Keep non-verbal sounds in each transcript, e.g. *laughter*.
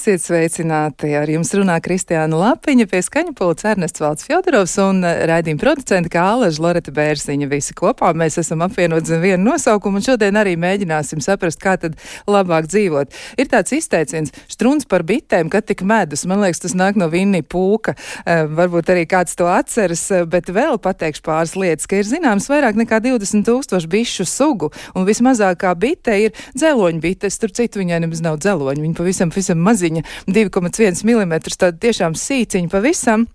Esiet sveicināti! Ar jums runā Kristiāna Lapiņa, pie skaņa pults Ernests Valds Fjodorovs un eh, raidījuma producenta kā Aleža Loreta Bērziņa. Visi kopā mēs esam apvienot zem vienu nosaukumu un šodien arī mēģināsim saprast, kā tad labāk dzīvot. Ir tāds izteiciens - struns par bitēm, kad tik medus. Man liekas, tas nāk no Vinni Pūka. Uh, varbūt arī kāds to atceras, eh, bet vēl pateikšu pāris lietas, ka ir zināms vairāk nekā 20 tūkstoši bišu sugu un vismazākā bite ir dzeloņu bites. Tur citu viņai nemaz nav dzeloņu. Viņa pavisam, pavisam maziņa, 2,1 mm, tāda tiešām sīciņa pavisam.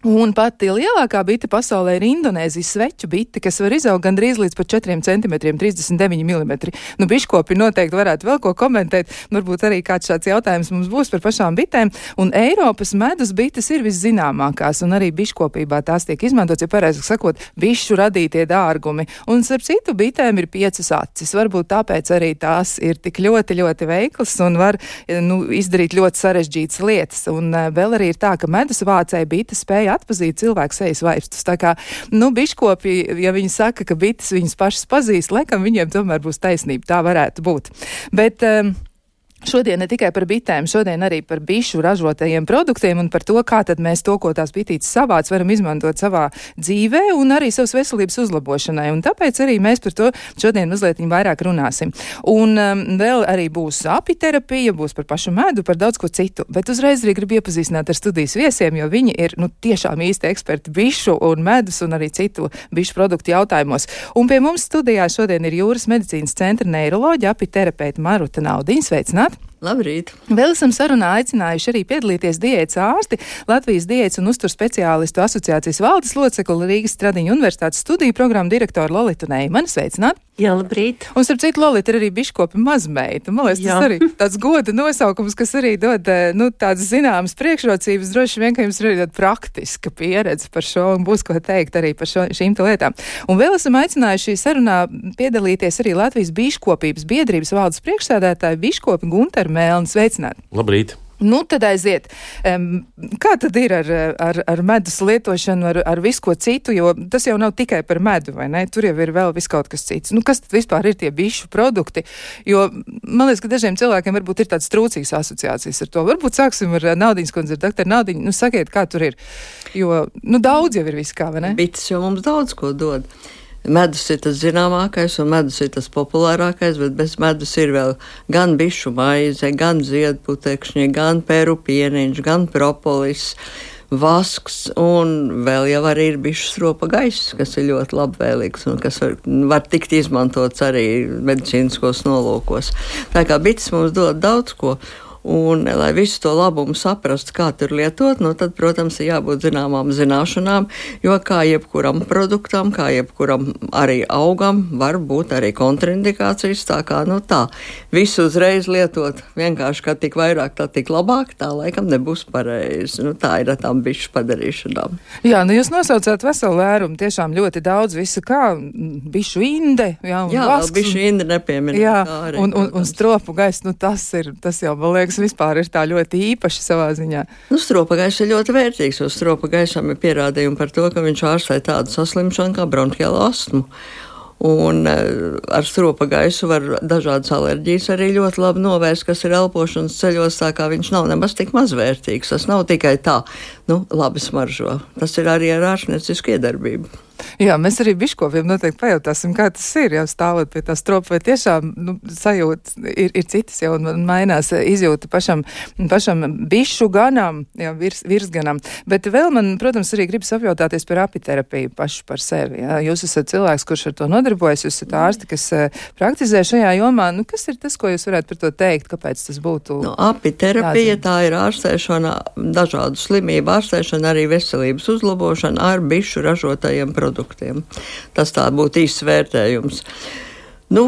Un pati lielākā bite pasaulē ir Indonēzijas sveču bite, kas var izaugt gandrīz līdz pat 4 cm, 39 mm. Nu, biškopi noteikti varētu vēl ko komentēt, varbūt arī kāds šāds jautājums mums būs par pašām bitēm. Un Eiropas medus bites ir viszināmākās, un arī biškopībā tās tiek izmantots, ja pareizāk sakot, bišu radītie dārgumi. Un starp citu bitēm ir piecas acis, varbūt tāpēc arī tās ir tik ļoti, ļoti veiklas un var nu, izdarīt ļoti sarežģītas lietas. Un uh, vēl arī ir tā, ka medus vācēja bites spēja spēja atzīt cilvēku sejas vaipstus. Tā kā, nu, biškopi, ja viņi saka, ka bites viņas pašas pazīst, laikam viņiem tomēr būs taisnība. Tā varētu būt. Bet, um, Šodien ne tikai par bitēm, šodien arī par bišu ražotajiem produktiem un par to, kā tad mēs to, ko tās bitītes savāc, varam izmantot savā dzīvē un arī savas veselības uzlabošanai. Un tāpēc arī mēs par to šodien mazliet vairāk runāsim. Un um, vēl arī būs apiterapija, būs par pašu medu, par daudz ko citu. Bet uzreiz arī gribu iepazīstināt ar studijas viesiem, jo viņi ir nu, tiešām īsti eksperti bišu un medus un arī citu bišu produktu jautājumos. Un pie mums studijā šodien ir Jūras medicīnas centra neiroloģija apiterapeita Maruta Naudiņa. Sveicināt! have. Labrīt! Vēl esam sarunā aicinājuši arī piedalīties diētas ārsti, Latvijas diētas un uzturs speciālistu asociācijas valdes locekli Rīgas Stradiņu universitātes studiju programmu direktoru Lolitu Neimanu. Sveicināt! Jā, labrīt! Un starp citu, Lolita ir arī biškopa mazmeita. Man liekas, Jā. tas arī tāds goda nosaukums, kas arī dod, eh, nu, tādas zināmas priekšrocības. Droši vien, ka jums ir arī tāda praktiska pieredze par šo un būs ko teikt arī par šo, šīm lietām. Un vēl esam aicinājuši sarunā piedalīties arī Latvijas biškopības biedrības valdes priekšsēdētāju biškopi Gunteru Mēlni. Sveicināt! Labrīt! Nu, tad aiziet. Um, kā tad ir ar, ar, ar medus lietošanu, ar, ar visu ko citu, jo tas jau nav tikai par medu, vai ne? Tur jau ir vēl kaut kas cits. Nu, kas tad vispār ir tie bišu produkti? Jo man liekas, ka dažiem cilvēkiem varbūt ir tāds trūcīgs asociācijas ar to. Varbūt sāksim ar Naudiņas kundzi, ar doktoru Naudiņu. Nu, sakiet, kā tur ir. Jo, nu, daudz jau ir viss kā, vai ne? Bites jau mums daudz ko dod. Medus ir tas zināmākais, un medus ir tas populārākais, bet bez medus ir vēl gan bišu maize, gan ziedputekšņi, gan peru pieniņš, gan propolis. Vasks un vēl jau arī ir bijis stropa gaiss, kas ir ļoti labvēlīgs un kas var, var tikt izmantots arī medicīniskos nolūkos. Tā kā bites mums dod daudz ko. Un, lai visu to labumu saprastu, kā tur lietot, nu, tad, protams, ir jābūt zināmām zināšanām, jo kā jebkuram produktam, kā jebkuram arī augam, var būt arī kontraindikācijas. Tā kā nu, tā, visu uzreiz lietot, vienkārši kā tik vairāk, tā tik labāk, tā laikam nebūs pareizi. Nu, tā ir ar tām bišu padarīšanām. Jā, nu jūs nosaucāt veselu vērumu, tiešām ļoti daudz visu, kā bišu inde, jā, un jā, vasks, bišu inde nepieminēt. Jā, arī, un, un, un stropu gaisu, nu tas ir, tas jau, man liekas, kas vispār ir tā ļoti īpaši savā ziņā. Nu, stropa gaisa ir ļoti vērtīgs, jo stropa gaisam ir pierādījumi par to, ka viņš ārstē tādu saslimšanu kā bronhiālu astmu. Un eh, ar stropa gaisu var dažādas alerģijas arī ļoti labi novērst, kas ir elpošanas ceļos, tā kā viņš nav nemaz tik mazvērtīgs. Tas nav tikai tā, nu, labi smaržo. Tas ir arī ar ārstniecisku iedarbību. Jā, mēs arī biškoviem noteikti pajautāsim, kā tas ir, jau stāvot pie tā stropa, vai tiešām nu, sajūta ir, ir citas jau un mainās izjūta pašam, pašam bišu ganam, jā, virs, virsganam. Bet vēl man, protams, arī gribas apjautāties par apiterapiju pašu par sevi. Jā. Jūs esat cilvēks, kurš ar to nodarbojas, jūs esat ārsti, kas uh, praktizē šajā jomā. Nu, kas ir tas, ko jūs varētu par to teikt, kāpēc tas būtu? Nu, apiterapija jāzina? tā ir ārstēšana, dažādu slimību ārstēšana, arī veselības uzlabošana ar bišu ražotajiem produktiem produktiem. Tas tā būtu īsts vērtējums. Nu,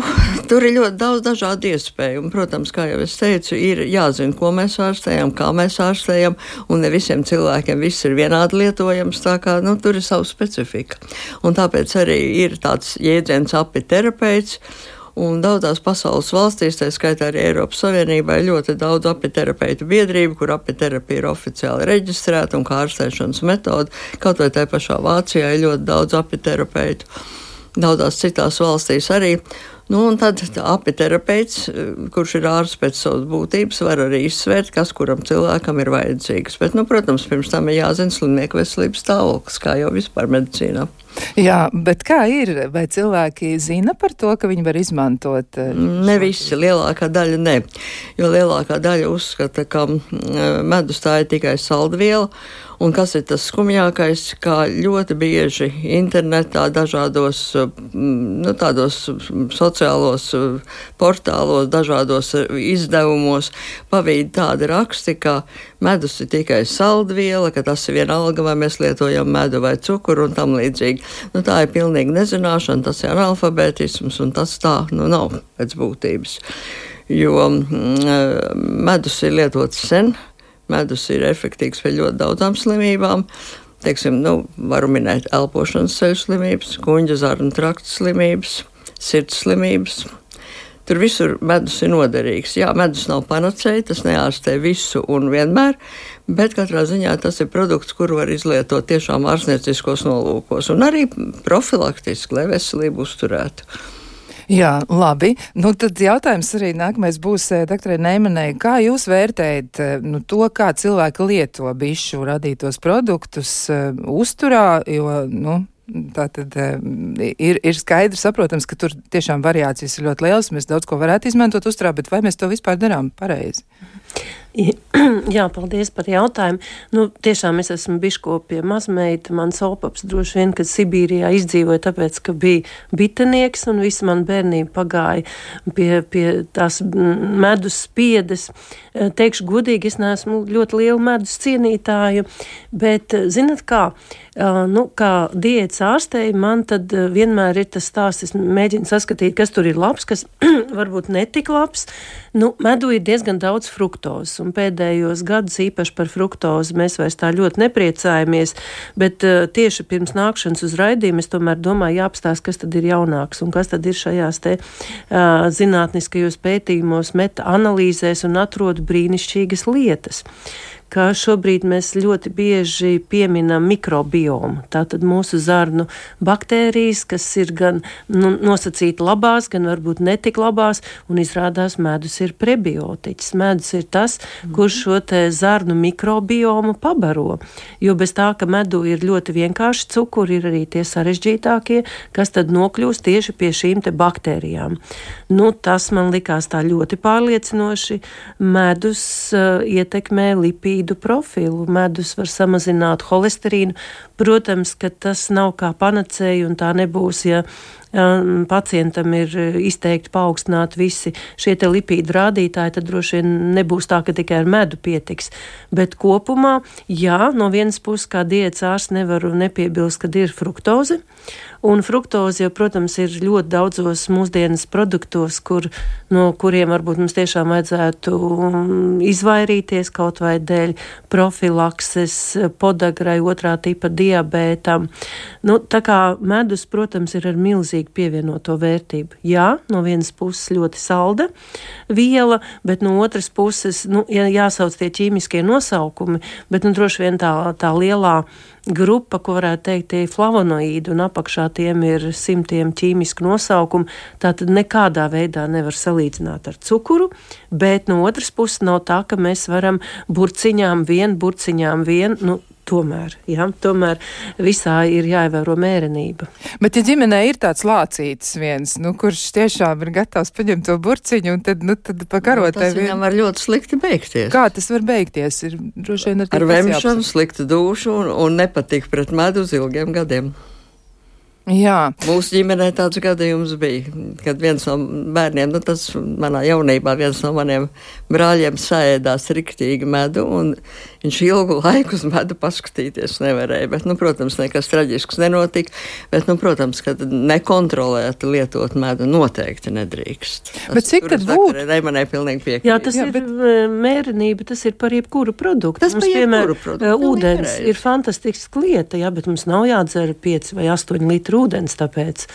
tur ir ļoti daudz dažādu iespēju. Un, protams, kā jau es teicu, ir jāzina, ko mēs ārstējam, kā mēs ārstējam. Un ne visiem cilvēkiem viss ir vienādi lietojams. Kā nu, tur ir sava specifika. Un tāpēc arī ir tāds jēdziens apiterapeits. Un daudzās pasaules valstīs, tā skaitā arī Eiropas Savienībā, ir ļoti daudz apiterapeitu biedrību, kur apiterapija ir oficiāli reģistrēta un kā ārstēšanas metode. Kaut vai tajā pašā Vācijā ir ļoti daudz apiterapeitu. Daudzās citās valstīs arī. Nu, un tad apiterapeits, kurš ir ārsts pēc savas būtības, var arī izsvērt, kas kuram cilvēkam ir vajadzīgs. Bet, nu, protams, pirms tam ir jāzina slimnieku veselības stāvoklis, kā jau vispār medicīnā. Jā, bet kā ir? Vai cilvēki zina par to, ka viņi var izmantot? Eh, ne visi, lielākā daļa ne. Jo lielākā daļa uzskata, ka mm, medus tā ir tikai saldviela. Un kas ir tas skumjākais, kā ļoti bieži internetā, dažādos mm, nu, tādos sociālos portālos, dažādos izdevumos pavīd tādi raksti, ka medus ir tikai saldviela, ka tas ir vienalga, vai mēs lietojam medu vai cukuru un tam līdzīgi. Nu, tā ir pilnīgi nezināšana, tas ir analfabētisms un tas tā nu, nav pēc būtības. Jo mm, medus ir lietots sen Medus ir efektīvs pie ļoti daudzām slimībām. Teiksim, nu, varu minēt elpošanas ceļu slimības, kuģa zarnu trakta slimības, sirds slimības. Tur visur medus ir noderīgs. Jā, medus nav panacēja, tas neārstē visu un vienmēr, bet katrā ziņā tas ir produkts, kuru var izlietot tiešām ārstnieciskos nolūkos un arī profilaktiski, lai veselību uzturētu. Jā, labi. Nu, tad jautājums arī nākamais būs eh, doktorai Neimanai. Kā jūs vērtējat eh, nu, to, kā cilvēki lieto bišu radītos produktus uh, uzturā, jo, nu, Tā tad ir, ir skaidrs, saprotams, ka tur tiešām variācijas ir ļoti lielas. Mēs daudz ko varētu izmantot uzturā, bet vai mēs to vispār darām pareizi? *clears throat* Jā, paldies par jautājumu. Nu, tiešām es esmu biškopie mazmeita. Mans opaps droši vien, kad Sibīrijā izdzīvoja, tāpēc, ka bija bitenieks un visa man bērnība pagāja pie, pie tās medus spiedes. Eh, teikšu godīgi, es neesmu ļoti liela medus cienītāja, bet eh, zinat kā? Uh, nu, kā diētas ārstei, man tad vienmēr ir tas stāsts, es mēģinu saskatīt, kas tur ir labs, kas *clears throat* varbūt netik labs. Nu, medu ir diezgan daudz fruktozes un pēdējos gadus īpaši par fruktozi mēs vairs tā ļoti nepriecājamies, bet uh, tieši pirms nākšanas uz raidījumu es tomēr domāju jāapstāst, kas tad ir jaunāks un kas tad ir šajās te uh, zinātniskajos pētījumos, meta analīzēs un atrodu brīnišķīgas lietas ka šobrīd mēs ļoti bieži pieminam mikrobiomu. Tātad mūsu zarnu baktērijas, kas ir gan nu, nosacīti labās, gan varbūt netik labās, un izrādās medus ir prebiotiķis. Medus ir tas, mm. kurš šo te zarnu mikrobiomu pabaro. Jo bez tā, ka medu ir ļoti vienkārši cukuri, ir arī tie sarežģītākie, kas tad nokļūst tieši pie šīm te baktērijām. Nu, tas man likās tā ļoti pārliecinoši. Medus uh, ietekmē lipīdu lipīdu profilu. Medus var samazināt holesterīnu. Protams, ka tas nav kā panacēja un tā nebūs, ja pacientam ir uh, izteikti paaugstināti visi šie lipīdu rādītāji, tad droši vien nebūs tā, ka tikai ar medu pietiks. Bet kopumā, jā, no vienas puses, kā diētas ārsts nevaru nepiebilst, kad ir fruktoze. Un fruktoze, jau, protams, ir ļoti daudzos mūsdienas produktos, kur, no kuriem varbūt mums tiešām vajadzētu izvairīties kaut vai dēļ profilakses, podagrai, otrā tipa diabētam. Nu, tā kā medus, protams, ir ar milzīgu pievienoto vērtību. Jā, no vienas puses ļoti salda viela, bet no otras puses, nu, jā, jāsauc tie ķīmiskie nosaukumi, bet nu, droši vien tā, tā lielā grupa, ko varētu teikt, ir flavonoīdi, un apakšā tiem ir simtiem ķīmisku nosaukumu. Tā tad nekādā veidā nevar salīdzināt ar cukuru, bet no otras puses nav tā, ka mēs varam burciņām vien, burciņām vien, nu, Tomēr, jā, tomēr visā ir jāievēro mērenība. Bet, ja ģimenē ir tāds lācītis viens, nu, kurš tiešām ir gatavs paņemt to burciņu un tad, nu, tad pakarot nu, tas vien... viņam var ļoti slikti beigties. Kā tas var beigties? Ir droši vien ar, ar vemšanu, sliktu dušu un, un nepatīk pret medu uz ilgiem gadiem. Jā. Mūsu ģimenē tāds gadījums bija, kad viens no bērniem, nu tas manā jaunībā, viens no maniem brāļiem sēdās riktīgi medu, un viņš ilgu laiku uz medu paskatīties nevarēja. Bet, nu, protams, nekas traģisks nenotika, bet, nu, protams, ka nekontrolēti lietot medu noteikti nedrīkst. Tas, bet cik tad būtu? Neimanē pilnīgi piekrīt. Jā, tas Jā, ir bet... Eh, mērenība, tas ir par jebkuru produktu. Tas mums, piemēram, produktu, ūdens ir fantastisks lieta, jā, bet mums nav jādzer 5 vai 8 litru litra ūdens. Tāpēc.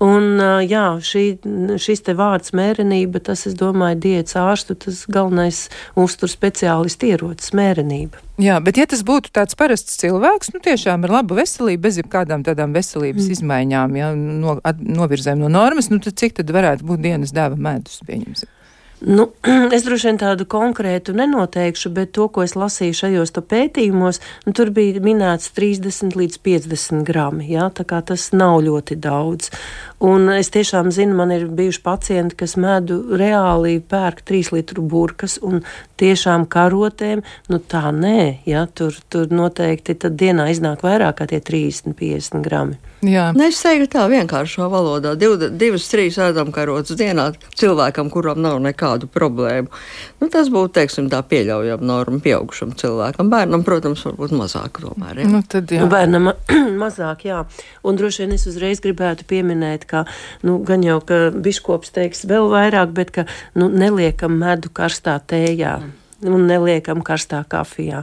Un, jā, šī, šis te vārds mērenība, tas, es domāju, diets ārstu, tas galvenais uztur speciālistu ierocis mērenība. Jā, bet ja tas būtu tāds parasts cilvēks, nu tiešām ar labu veselību, bez jebkādām tādām veselības mm. izmaiņām, ja no, novirzēm no normas, nu tad cik tad varētu būt dienas dēva medus, pieņemsim? Nu, *clears throat* es droši vien tādu konkrētu nenoteikšu, bet to, ko es lasīju šajos pētījumos, nu, tur bija minēts 30 līdz 50 grami. Ja? Tas nav ļoti daudz. Un es tiešām zinu, man ir bijuši pacienti, kas medu reāli pērk 3 litru burkas un tiešām karotēm. Nu, tā nē, ja? tur, tur noteikti dienā iznāk vairāk kā tie 30, 50 grami. Jā. Ne, es teiktu tā vienkāršā valodā. Div, divas, trīs ēdamkarotas dienā cilvēkam, kuram nav nekādu problēmu. Nu, tas būtu, teiksim, tā pieļaujama norma pieaugušam cilvēkam. Bērnam, protams, varbūt mazāk tomēr. Ja? Nu, tad, jā. Bērnam *clears throat* mazāk, jā. Un droši vien es uzreiz gribētu pieminēt, ka nu, gan jau, ka biškops teiks vēl vairāk, bet ka nu, neliekam medu karstā tējā. Mm un neliekam karstā kafijā.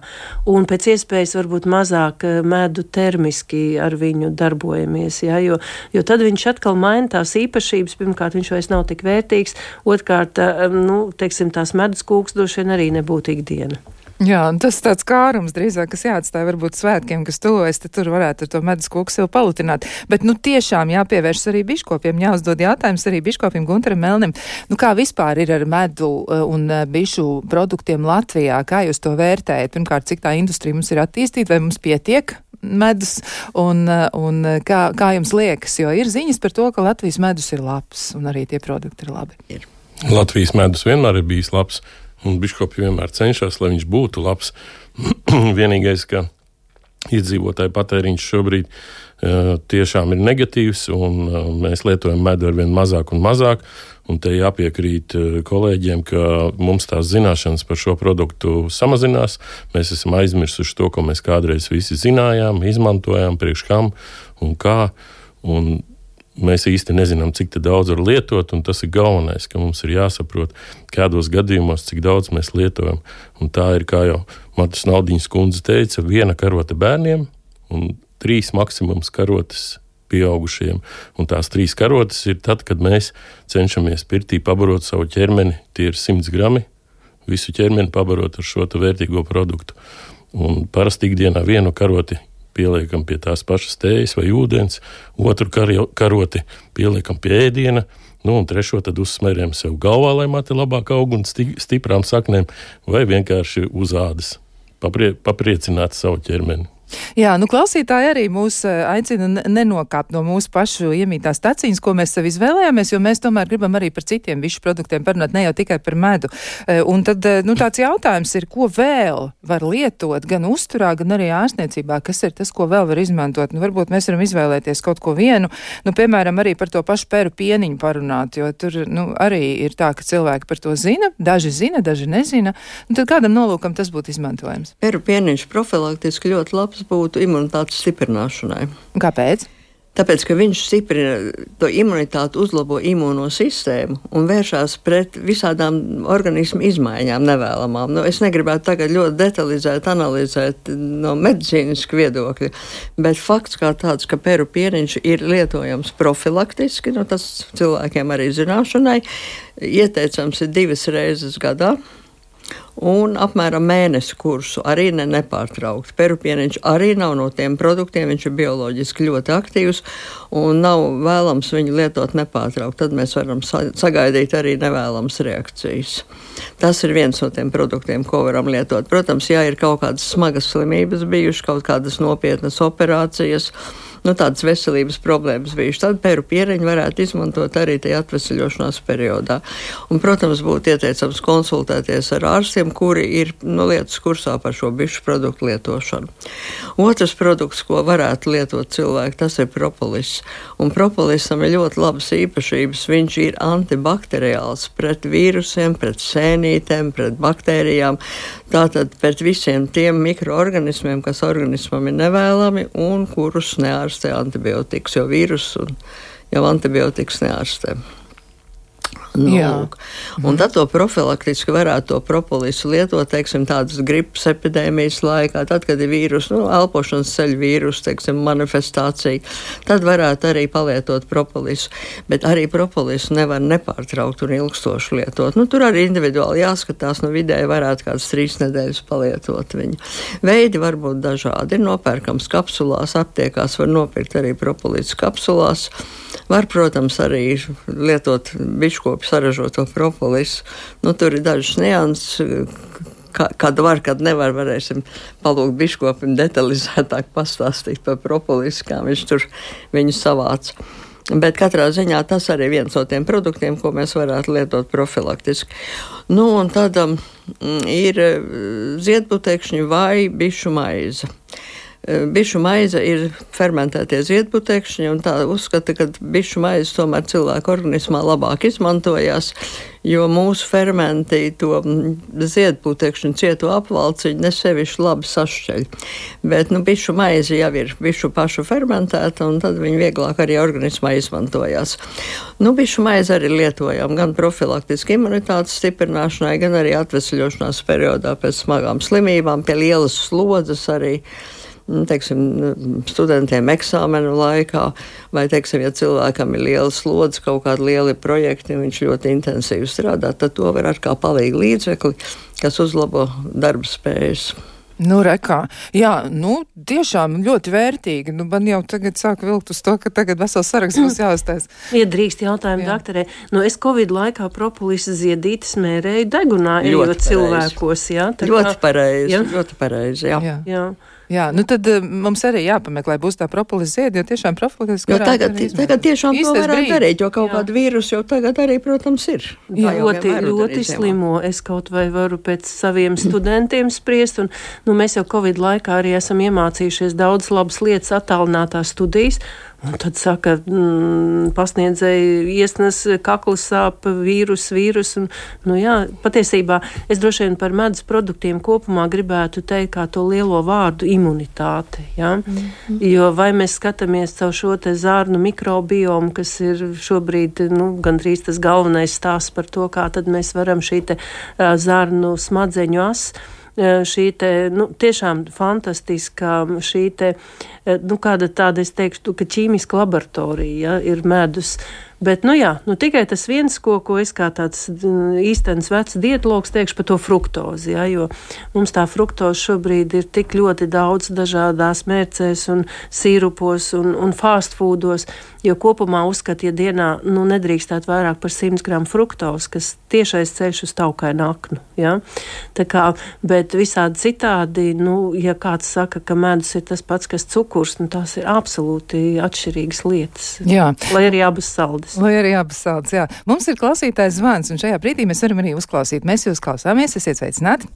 Un pēc iespējas varbūt mazāk eh, medu termiski ar viņu darbojamies, ja, jo, jo tad viņš atkal maina tās īpašības. Pirmkārt, viņš vairs nav tik vērtīgs, otrkārt, eh, nu, teiksim, tās medus kūks droši vien arī nebūtu ikdiena. Jā, tas tāds kārums drīzāk, kas jāatstāja varbūt svētkiem, kas tuvojas, tad tur varētu ar to medus koku sev palutināt. Bet, nu, tiešām jāpievēršas arī biškopiem, jāuzdod jautājums arī biškopiem Gunteram Melnim. Nu, kā vispār ir ar medu eh, un eh, bišu produktiem Latvijā? Kā jūs to vērtējat? Pirmkārt, cik tā industrija mums ir attīstīta, vai mums pietiek medus, un, eh, un kā, kā jums liekas, jo ir ziņas par to, ka Latvijas medus ir labs, un arī tie produkti ir labi. Ir. Latvijas medus vienmēr ir bijis labs. Un biškopi vienmēr cenšas, lai viņš būtu labs. *clears throat* Vienīgais, ka iedzīvotāju patēriņš šobrīd uh, tiešām ir negatīvs, un uh, mēs lietojam medu ar vien mazāk un mazāk. Un te jāpiekrīt uh, kolēģiem, ka mums tās zināšanas par šo produktu samazinās. Mēs esam aizmirsuši to, ko mēs kādreiz visi zinājām, izmantojām, priekš kam un kā. Un mēs īsti nezinām, cik daudz var lietot, un tas ir galvenais, ka mums ir jāsaprot, kādos gadījumos, cik daudz mēs lietojam. Un tā ir, kā jau Matas Naudiņas kundze teica, viena karote bērniem un trīs maksimums karotes pieaugušiem. Un tās trīs karotes ir tad, kad mēs cenšamies pirtī pabarot savu ķermeni, tie ir 100 grami, visu ķermeni pabarot ar šo vērtīgo produktu. Un parasti ikdienā vienu karoti pieliekam pie tās pašas tējas vai ūdens, otru karoti pieliekam pie ēdiena. Nu, un trešo tad uzsmērjam sev galvā, lai mati labāk aug un sti stiprām saknēm, vai vienkārši uz ādas. Paprie, papriecināt savu ķermeni. Jā, nu klausītāji arī mūs eh, aicina nenokāpt no mūsu pašu iemītās taciņas, ko mēs sev izvēlējāmies, jo mēs tomēr gribam arī par citiem višu produktiem parunāt, ne jau tikai par medu. Eh, un tad, eh, nu, tāds jautājums ir, ko vēl var lietot gan uzturā, gan arī ārstniecībā, kas ir tas, ko vēl var izmantot. Nu, varbūt mēs varam izvēlēties kaut ko vienu, nu, piemēram, arī par to pašu peru pieniņu parunāt, jo tur, nu, arī ir tā, ka cilvēki par to zina, daži zina, daži nezina, un tad kādam nolūkam tas būtu izmantojams. Peru pieniņš profilaktiski ļoti labs būtu imunitātes stiprināšanai. Kāpēc? Tāpēc, ka viņš stiprina to imunitāti, uzlabo imūno sistēmu un vēršās pret visādām organismu izmaiņām, nevēlamām. Nu, es negribētu tagad ļoti detalizēt, analizēt no medicīniska viedokļa, bet fakts kā tāds, ka peru pieniņš ir lietojams profilaktiski, nu, tas cilvēkiem arī zināšanai, ieteicams ir divas reizes gadā un apmēram mēnesi kursu arī ne nepārtraukti. Perupieniņš arī nav no tiem produktiem, viņš ir bioloģiski ļoti aktīvs un nav vēlams viņu lietot nepārtraukti. Tad mēs varam sagaidīt arī nevēlamas reakcijas. Tas ir viens no tiem produktiem, ko varam lietot. Protams, ja ir kaut kādas smagas slimības bijušas, kaut kādas nopietnas operācijas, nu, tādas veselības problēmas bijušas, tad pēru pieriņu varētu izmantot arī tajā atvesaļošanās periodā. Un, protams, būtu ieteicams konsultēties ar ārstiem, kuri ir nu, lietas kursā par šo bišu produktu lietošanu. Otrs produkts, ko varētu lietot cilvēki, tas ir propolis. Un propolisam ir ļoti labas īpašības. Viņš ir antibakteriāls pret vīrusiem, pret sēnītēm, pret baktērijām. Tātad pret visiem tiem mikroorganismiem, kas organismam ir nevēlami un kurus neārstē antibiotikas, jo vīrusu jau antibiotikas neārstē. Nu, un tad to profilaktiski varētu to propolisu lietot, teiksim, tādas gripas epidēmijas laikā, tad, kad ir vīrus, nu, elpošanas ceļu vīrus, teiksim, manifestācija, tad varētu arī palietot propolisu. Bet arī propolisu nevar nepārtraukt un ilgstoši lietot. Nu, tur arī individuāli jāskatās, nu, vidēji varētu kādas trīs nedēļas palietot viņu. Veidi var būt dažādi. Ir nopērkams kapsulās, aptiekās var nopirkt arī propolisu kapsulās. Var, protams, arī lietot biškopu saražoto propolisu. Nu, tur ir dažas nianses. Kad var, kad nevar, varēsim palūgt biškopim detalizētāk pastāstīt par propolisu, kā viņš tur viņu savāca. Bet katrā ziņā tas arī viens no tiem produktiem, ko mēs varētu lietot profilaktiski. Nu, un tad um, ir ziedputekšņi vai bišu maize. Eh, bišu maize ir fermentētie ziedputekšņi, un tā uzskata, ka bišu maize tomēr cilvēku organismā labāk izmantojās, jo mūsu fermenti to ziedputekšņu cietu apvalciņu nesevišķi labi sašķeļ. Bet, nu, bišu maize jau ir bišu pašu fermentēta, un tad viņi vieglāk arī organismā izmantojās. Nu, bišu maize arī lietojam gan profilaktiski imunitātes stiprināšanai, gan arī atvesļošanās periodā pēc smagām slimībām, pie lielas slodzes arī. Nu, teiksim, studentiem eksāmenu laikā, vai, teiksim, ja cilvēkam ir liela slodze, kaut kādi lieli projekti, un viņš ļoti intensīvi strādā, tad to var ar kā palīgu līdzekli, kas uzlabo darba spējas. Nu, rekā. Jā, nu, tiešām ļoti vērtīgi. Nu, man jau tagad sāk vilkt uz to, ka tagad vesels saraksts būs jāuztais. *clears throat* Iedrīkst jautājumu, Jā. doktorē. Nu, es Covid laikā propulīsa ziedītas mērēju degunā, ejot cilvēkos. Jā, ļoti pareizi. Ļoti pareizi, jā. jā. jā. Jā, nu tad uh, mums arī jāpameklē, būs tā propolis ziedi, jo tiešām propolis jo tagad, tagad tiešām to varētu brīd. darīt, jo kaut jā. kāda vīrusu jau tagad arī, protams, ir. Jā, ļoti, ļoti slimo. Es kaut vai varu pēc saviem studentiem spriest, un nu, mēs jau Covid laikā arī esam iemācījušies daudz labas lietas attālinātās studijas. Un tad saka, mm, pasniedzēji iesnes kakla sāp, vīrus, vīrus. Un, nu jā, patiesībā es droši vien par medus produktiem kopumā gribētu teikt kā to lielo vārdu imunitāte. Ja? Mm -hmm. Jo vai mēs skatāmies caur šo te zārnu mikrobiomu, kas ir šobrīd nu, gandrīz tas galvenais stāsts par to, kā tad mēs varam šī te uh, zārnu smadzeņu asu šī te, nu, tiešām fantastiska šī te, nu, kāda tāda, es teiktu, ka ķīmiska laboratorija ja, ir medus. Bet, nu jā, nu, tikai tas viens, ko, ko es kā tāds īstenis vecs dietloks teikšu par to fruktozi, ja, jo mums tā fruktoze šobrīd ir tik ļoti daudz dažādās mērcēs un sīrupos un, un fast foodos, jo kopumā uzskata, ja dienā nu, nedrīkstētu vairāk par 100 gramu fruktozes, kas tiešais ceļš uz taukainu aknu. Ja? Tā kā, bet visādi citādi, nu, ja kāds saka, ka medus ir tas pats, kas cukurs, nu, tās ir absolūti atšķirīgas lietas. Jā. Lai arī abas saldas. Lai arī abas saldas, jā. Mums ir klausītājs zvans, un šajā brīdī mēs varam arī uzklausīt. Mēs jūs klausāmies, esiet sveicināti!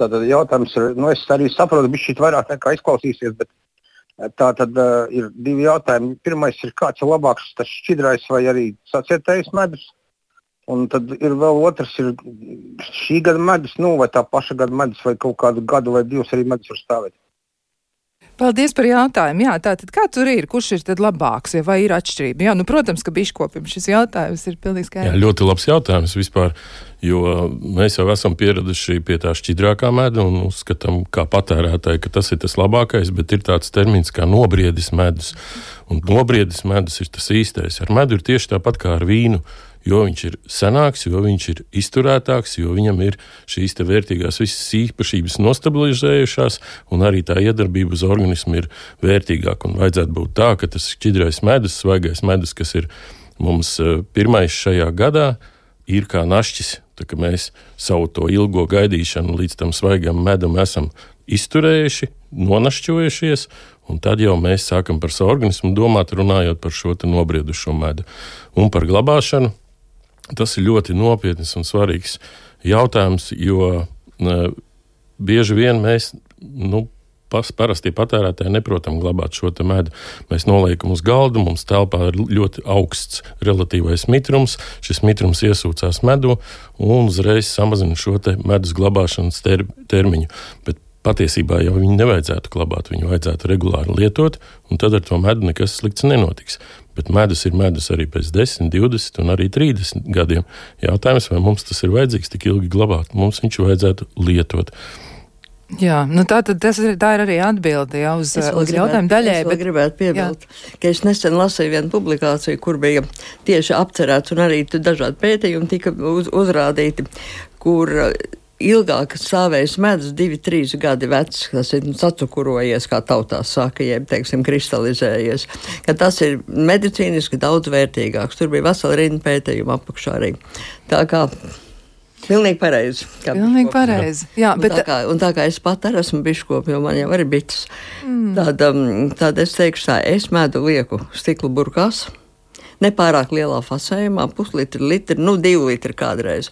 Tad jautājums ir, nu es arī saprotu, ka šī vairāk nekā izklausīsies, bet Tā tad uh, ir divi jautājumi. Pirmais ir, kāds ir labāks, tas šķidrais vai arī sacietējis medus? Un tad ir vēl otrs, ir šī gada medus, nu, vai tā paša gada medus, vai kaut kādu gadu vai divus arī medus var stāvēt. Paldies par jautājumu. Jā, tātad kā tur ir? Kurš ir tad labāks, ja vai ir atšķirība? Jā, nu, protams, ka biškopim šis jautājums ir pilnīgi skaidrs. Jā, ļoti labs jautājums vispār, jo mēs jau esam pieraduši pie tā šķidrākā meda un uzskatām, kā patērētāji, ka tas ir tas labākais, bet ir tāds termins kā nobriedis medus. Un nobriedis medus ir tas īstais. Ar medu ir tieši tāpat kā ar vīnu jo viņš ir senāks, jo viņš ir izturētāks, jo viņam ir šīs vērtīgās visas īpašības nostabilizējušās, un arī tā iedarbība uz organismu ir vērtīgāka. Un vajadzētu būt tā, ka tas šķidrais medus, svaigais medus, kas ir mums eh, pirmais šajā gadā, ir kā našķis. Mēs savu to ilgo gaidīšanu līdz tam svaigam medam esam izturējuši, nonašķojušies, un tad jau mēs sākam par savu organismu domāt, runājot par šo nobriedušo medu. Un par glabāšanu Tas ir ļoti nopietns un svarīgs jautājums, jo bieži vien mēs. Nu, pas, parasti patērētāji neprotam glabāt šo medu. Mēs noliekam uz galda, mums telpā ir ļoti augsts relatīvais mitrums. Šis mitrums iesūcās medū un uzreiz samazina šo medus glabāšanas ter, termiņu. Bet patiesībā jau viņu nevajadzētu glabāt, viņu vajadzētu regulāri lietot, un tad ar to medu nekas slikts nenotiks. Bet medus ir medus arī pēc 10, 20 un arī 30 gadiem. Jautājums, vai mums tas ir vajadzīgs tik ilgi glabāt? Mums viņš vajadzētu lietot. Jā, nu tā, tas ir, tā ir arī atbilde jā, uz, uz jautājumu daļai. Es bet... gribētu piebilst, jā. ka es nesen lasīju vienu publikāciju, kur bija tieši apcerēts un arī dažādi pētījumi tika uz, uzrādīti, kur ilgāk stāvējis medus, divi, trīs gadi vecs, kas ir sacukurojies, kā tautās saka, jeb, teiksim, kristalizējies, ka tas ir medicīniski daudz vērtīgāks. Tur bija vesela rinda pētījuma apakšā arī. Tā kā Pilnīgi pareizi. Pilnīgi pareizi. Jā, bet un tā, kā, un tā kā es pat arī esmu biškopi, jo man jau ir bites, mm. tad, um, tad es teikšu tā, es medu lieku stiklu burkās nepārāk lielā fasējumā, puslitri, litri, nu, divi litri kādreiz.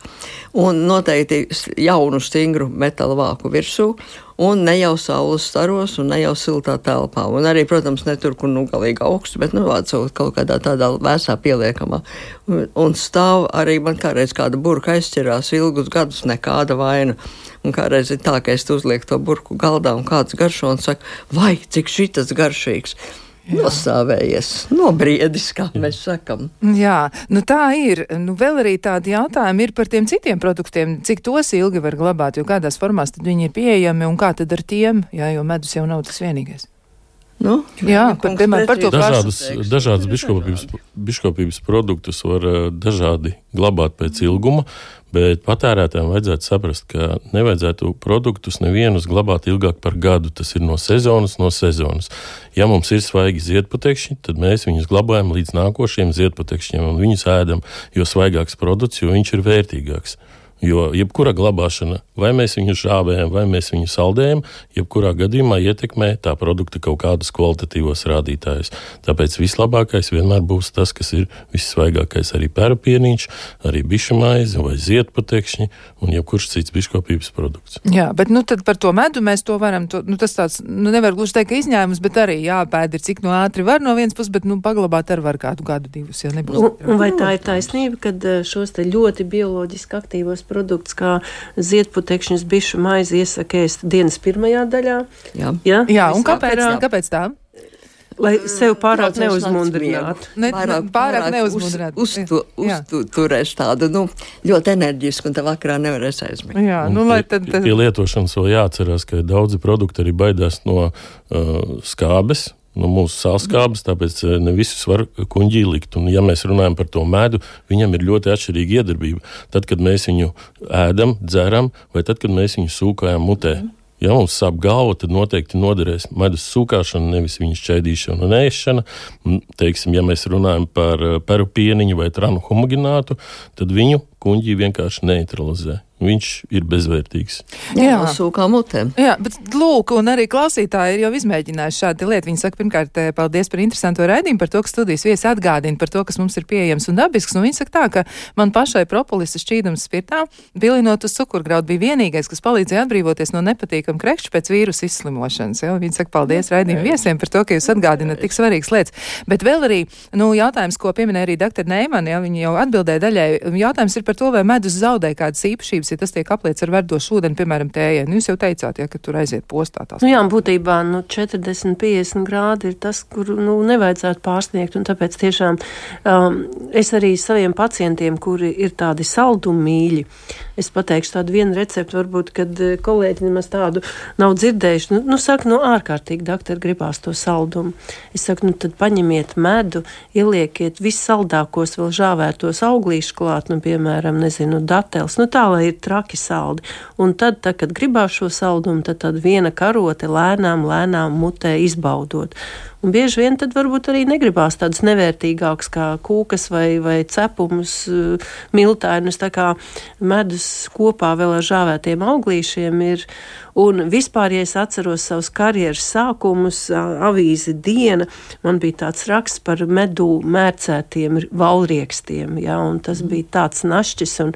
Un noteikti jaunu, stingru metāla vāku virsū, un ne jau saules staros, un ne jau siltā telpā. Un arī, protams, ne tur, kur nu galīgi augsts, bet, nu, vācot kaut kādā tādā vēsā pieliekamā. Un, un stāv arī man kādreiz kāda burka aizķerās ilgus gadus, nekāda vaina. Un kādreiz ir tā, ka es uzlieku to burku galdā, un kāds garšo un saka, vai cik šitas garšīgs nosāvējies, nobriedis, kā mēs sakam. Jā, nu tā ir. Nu, vēl arī tādi jautājumi ir par tiem citiem produktiem, cik tos ilgi var glabāt, jo kādās formās tad viņi ir pieejami un kā tad ar tiem, jā, jo medus jau nav tas vienīgais. Nu, jā, par, piemēram, par to dažādas, dažādas biškopības, biškopības produktus var eh, dažādi glabāt pēc ilguma. Bet patērētājiem vajadzētu saprast, ka nevajadzētu produktus nevienus glabāt ilgāk par gadu. Tas ir no sezonas, no sezonas. Ja mums ir svaigi ziedputekšņi, tad mēs viņus glabājam līdz nākošajiem ziedputekšņiem un viņus ēdam, jo svaigāks produkts, jo viņš ir vērtīgāks. Jo jebkura glabāšana, vai mēs viņu žāvējam, vai mēs viņu saldējam, jebkurā gadījumā ietekmē tā produkta kaut kādus kvalitatīvos rādītājus. Tāpēc vislabākais vienmēr būs tas, kas ir vissvaigākais arī pērapienīņš, arī bišu maize vai ziedpatekšņi un jebkurš cits biškopības produkts. Jā, bet nu tad par to medu mēs to varam, to, nu tas tāds, nu nevar gluži teikt, ka izņēmums, bet arī jāpēd ir, cik no ātri var no vienas puses, bet nu paglabāt ar var kādu gadu divus, ja nebūs. Un, un vai tā ir taisnība, kad eh, šos te ļoti bioloģiski aktīvos produkts, kā ziedputekšņus, bišu maizi iesaka ēst dienas pirmajā daļā. Jā, ja? jā un kāpēc, jā. kāpēc tā? Lai sev pārāk neuzmundrinātu. Ne, pārāk, pārāk neuzmundrinātu. Uzturēs tādu, nu, ļoti enerģisku, un tā vakarā nevarēs aizmigt. Jā, nu, lai tad. Pie, pie lietošanas vēl jāatcerās, ka daudzi produkti arī baidās no uh, skābes, nu, mūsu sālskābes, tāpēc eh, ne visus var kuģī likt. Un, ja mēs runājam par to medu, viņam ir ļoti atšķirīga iedarbība. Tad, kad mēs viņu ēdam, dzeram, vai tad, kad mēs viņu sūkājam mutē. Mm. Ja mums sāp galva, tad noteikti noderēs medus sūkāšana, nevis viņas čēdīšana un ēšana. Teiksim, ja mēs runājam par eh, peru pieniņu vai tranu homoginātu, tad viņu kuģi vienkārši neutralizē viņš ir bezvērtīgs. Jā, sūkā mutēm. Jā, bet lūk, un arī klausītāji ir jau izmēģinājuši šādu lietu. Viņi saka, pirmkārt, eh, paldies par interesanto raidījumu, par to, ka studijas viesi atgādina par to, kas mums ir pieejams un dabisks. Un viņi saka tā, ka man pašai propolisa šķīdums spirtā, vilinot uz cukurgraudu, bija vienīgais, kas palīdzēja atbrīvoties no nepatīkam krekšķa pēc vīrusu izslimošanas. Ja? Viņi saka, paldies raidījumu viesiem par to, ka jūs atgādināt tik svarīgas lietas. Bet vēl arī, nu, jautājums, ko pieminēja arī dr. Neiman, ja viņi jau atbildēja daļai, jautājums ir par to, vai medus zaudē kādas īpašības vērtības, ja tas tiek apliets ar verdošu ūdeni, piemēram, tējai. Nu, jūs jau teicāt, ja, ka tur aiziet postā. Tās. Nu, jā, būtībā nu, 40-50 grādi ir tas, kur nu, nevajadzētu pārsniegt. Tāpēc tiešām um, es arī saviem pacientiem, kuri ir tādi saldumīļi, es pateikšu tādu vienu recepti, varbūt, kad eh, kolēģi nemaz tādu nav dzirdējuši. Nu, nu saka, nu, ārkārtīgi, doktor, gribās to saldumu. Es saku, nu, tad paņemiet medu, ieliekiet vissaldākos vēl žāvētos auglīšu klāt, nu, piemēram, nezinu, datels, nu, tā, lai ir ir traki saldi. Un tad, tad kad gribās šo saldumu, tad, tad viena karote lēnām, lēnām mutē izbaudot. Un bieži vien tad varbūt arī negribās tādas nevērtīgākas kā kūkas vai, vai cepumus, eh, miltēnus, tā kā medus kopā vēl ar žāvētiem auglīšiem ir. Un vispār, ja es atceros savus karjeras sākumus, avīzi diena, man bija tāds raksts par medu mērcētiem valriekstiem, ja, un tas bija tāds našķis. Un,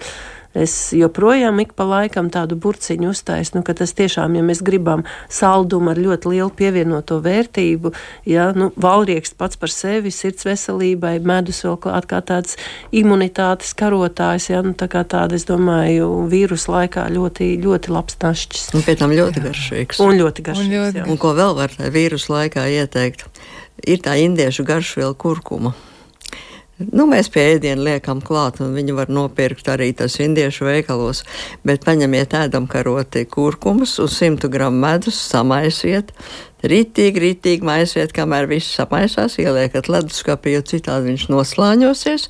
Es joprojām ik pa laikam tādu burciņu uztaisu, nu, ka tas tiešām, ja mēs gribam saldumu ar ļoti lielu pievienoto vērtību, ja nu, valrieksts pats par sevi, sirds veselībai, medus vēl klāt kā tāds imunitātes karotājs, ja nu, tā kā tāda, es domāju, vīrusu laikā ļoti, ļoti labs našķis. Un pie tam ļoti garšīgs. Un ļoti garšīgs. Un, ļoti... un ko vēl var vīrusu laikā ieteikt? Ir tā indiešu garšviela kurkuma. Nu, mēs pie ēdiena liekam klāt, un viņi var nopirkt arī tas indiešu veikalos. Bet paņemiet ēdam karoti kurkumus uz 100 gramu medus, samaisiet, Rītīgi, rītīgi maisiet, kamēr viss samaisās, ieliekat leduskapī, jo citādi viņš noslāņosies.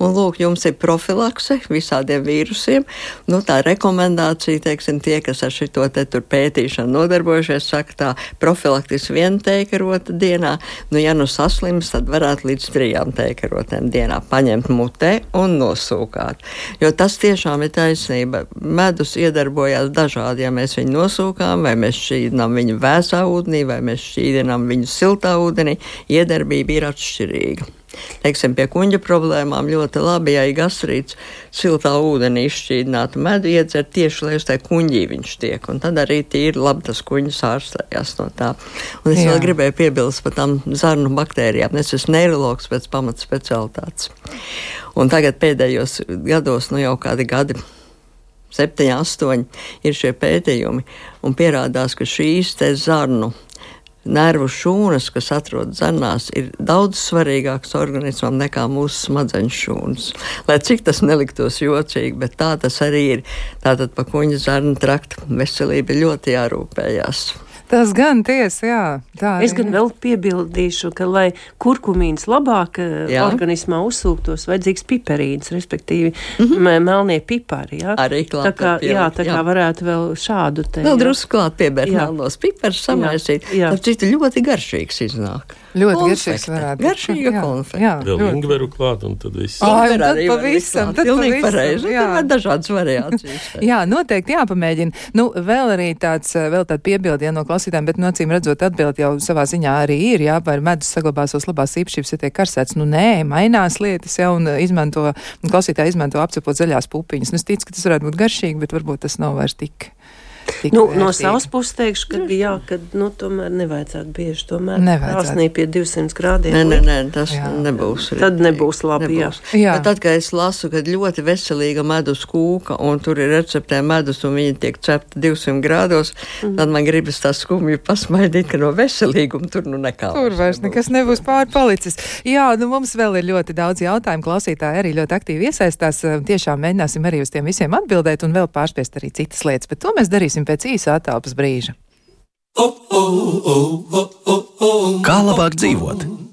Un, lūk, jums ir profilakse visādiem vīrusiem. Nu, tā rekomendācija, teiksim, tie, kas ar šo te tur pētīšanu nodarbojušies, saka, tā profilaktis viena teikarota dienā. Nu, ja nu saslims, tad varētu līdz trijām teikarotēm dienā paņemt mutē un nosūkāt. Jo tas tiešām ir taisnība. Medus iedarbojās dažādi, ja mēs viņu nosūkām, vai mēs šķīdinām viņu vēsā ūdenī, vai mēs šķīdinām viņu siltā ūdenī. Iedarbība ir atšķirīga. Teiksim, pie kuģa problēmām ļoti labi, ja ir gastrīts, siltā ūdenī izšķīdinātu medu iedzer tieši, lai uz tai kuģī viņš tiek. Un tad arī tīri labi tas kuģis ārstējās no tā. Un es Jā. vēl gribēju piebilst par tām zarnu baktērijām. Es esmu neiroloģis pēc pamata specialitātes. Un tagad pēdējos gados, nu jau kādi gadi septiņi, astoņi ir šie pētījumi, un pierādās, ka šīs te zarnu nervu šūnas, kas atrodas zanās, ir daudz svarīgāks organismam nekā mūsu smadzeņu šūnas. Lai cik tas neliktos jocīgi, bet tā tas arī ir. Tātad pa kuņa zarnu traktu veselība ļoti jārūpējās. Tas gan tiesa, jā. Tā es gan vēl piebildīšu, ka, lai kurkumīns labāk eh, jā. organismā uzsūktos, vajadzīgs piperīns, respektīvi mm -hmm. melnie pipari. Jā. Arī klāt. Tā kā, jā, tā kā jā. varētu vēl šādu te. Vēl drusku klāt piebērt melnos piparus, samaisīt. Tad citu ļoti garšīgs iznāk. Ļoti garšīgs varētu būt. Garšīga konfekte. Jā, vēl ingveru klāt un tad viss. Ai, un tad pavisam, tad pilnīgi pareizi. Jā, tā dažādas variācijas. jā, noteikti jāpamēģina. Nu, vēl arī tāds, vēl tāda piebildi ja, no klausītājiem, bet nocīm redzot atbild jau savā ziņā arī ir, jā, vai medus saglabās savas labās īpašības, ja tiek karsēts. Nu, nē, mainās lietas jau un izmanto, klausītāji izmanto apcepot zaļās pupiņas. Nu, es ticu, ka tas varētu būt garšīgi, bet varbūt tas nav vairs tik. Nu, vērtīgi. no savas puses teikšu, ka jā, kad, nu, tomēr nevajadzētu bieži tomēr krāsnī pie 200 grādiem. Nē, nē, nē tas jā. nebūs. Tad nebūs labi, nebūs. jā. jā. Bet tad, kad es lasu, kad ļoti veselīga medus kūka un tur ir receptē medus un viņi tiek cepta 200 grādos, mm. tad man gribas tā skumji pasmaidīt, ka no veselīguma tur nu nekā. Tur vairs nekas nebūs pārpalicis. Jā, nu mums vēl ir ļoti daudz jautājumu. Klausītāji arī ļoti aktīvi iesaistās. Tiešām mēģināsim arī uz tiem visiem atbildēt un vēl pārspiest arī citas lietas, bet to mēs darīsim pēc īsa attālpas brīža. Kā labāk dzīvot?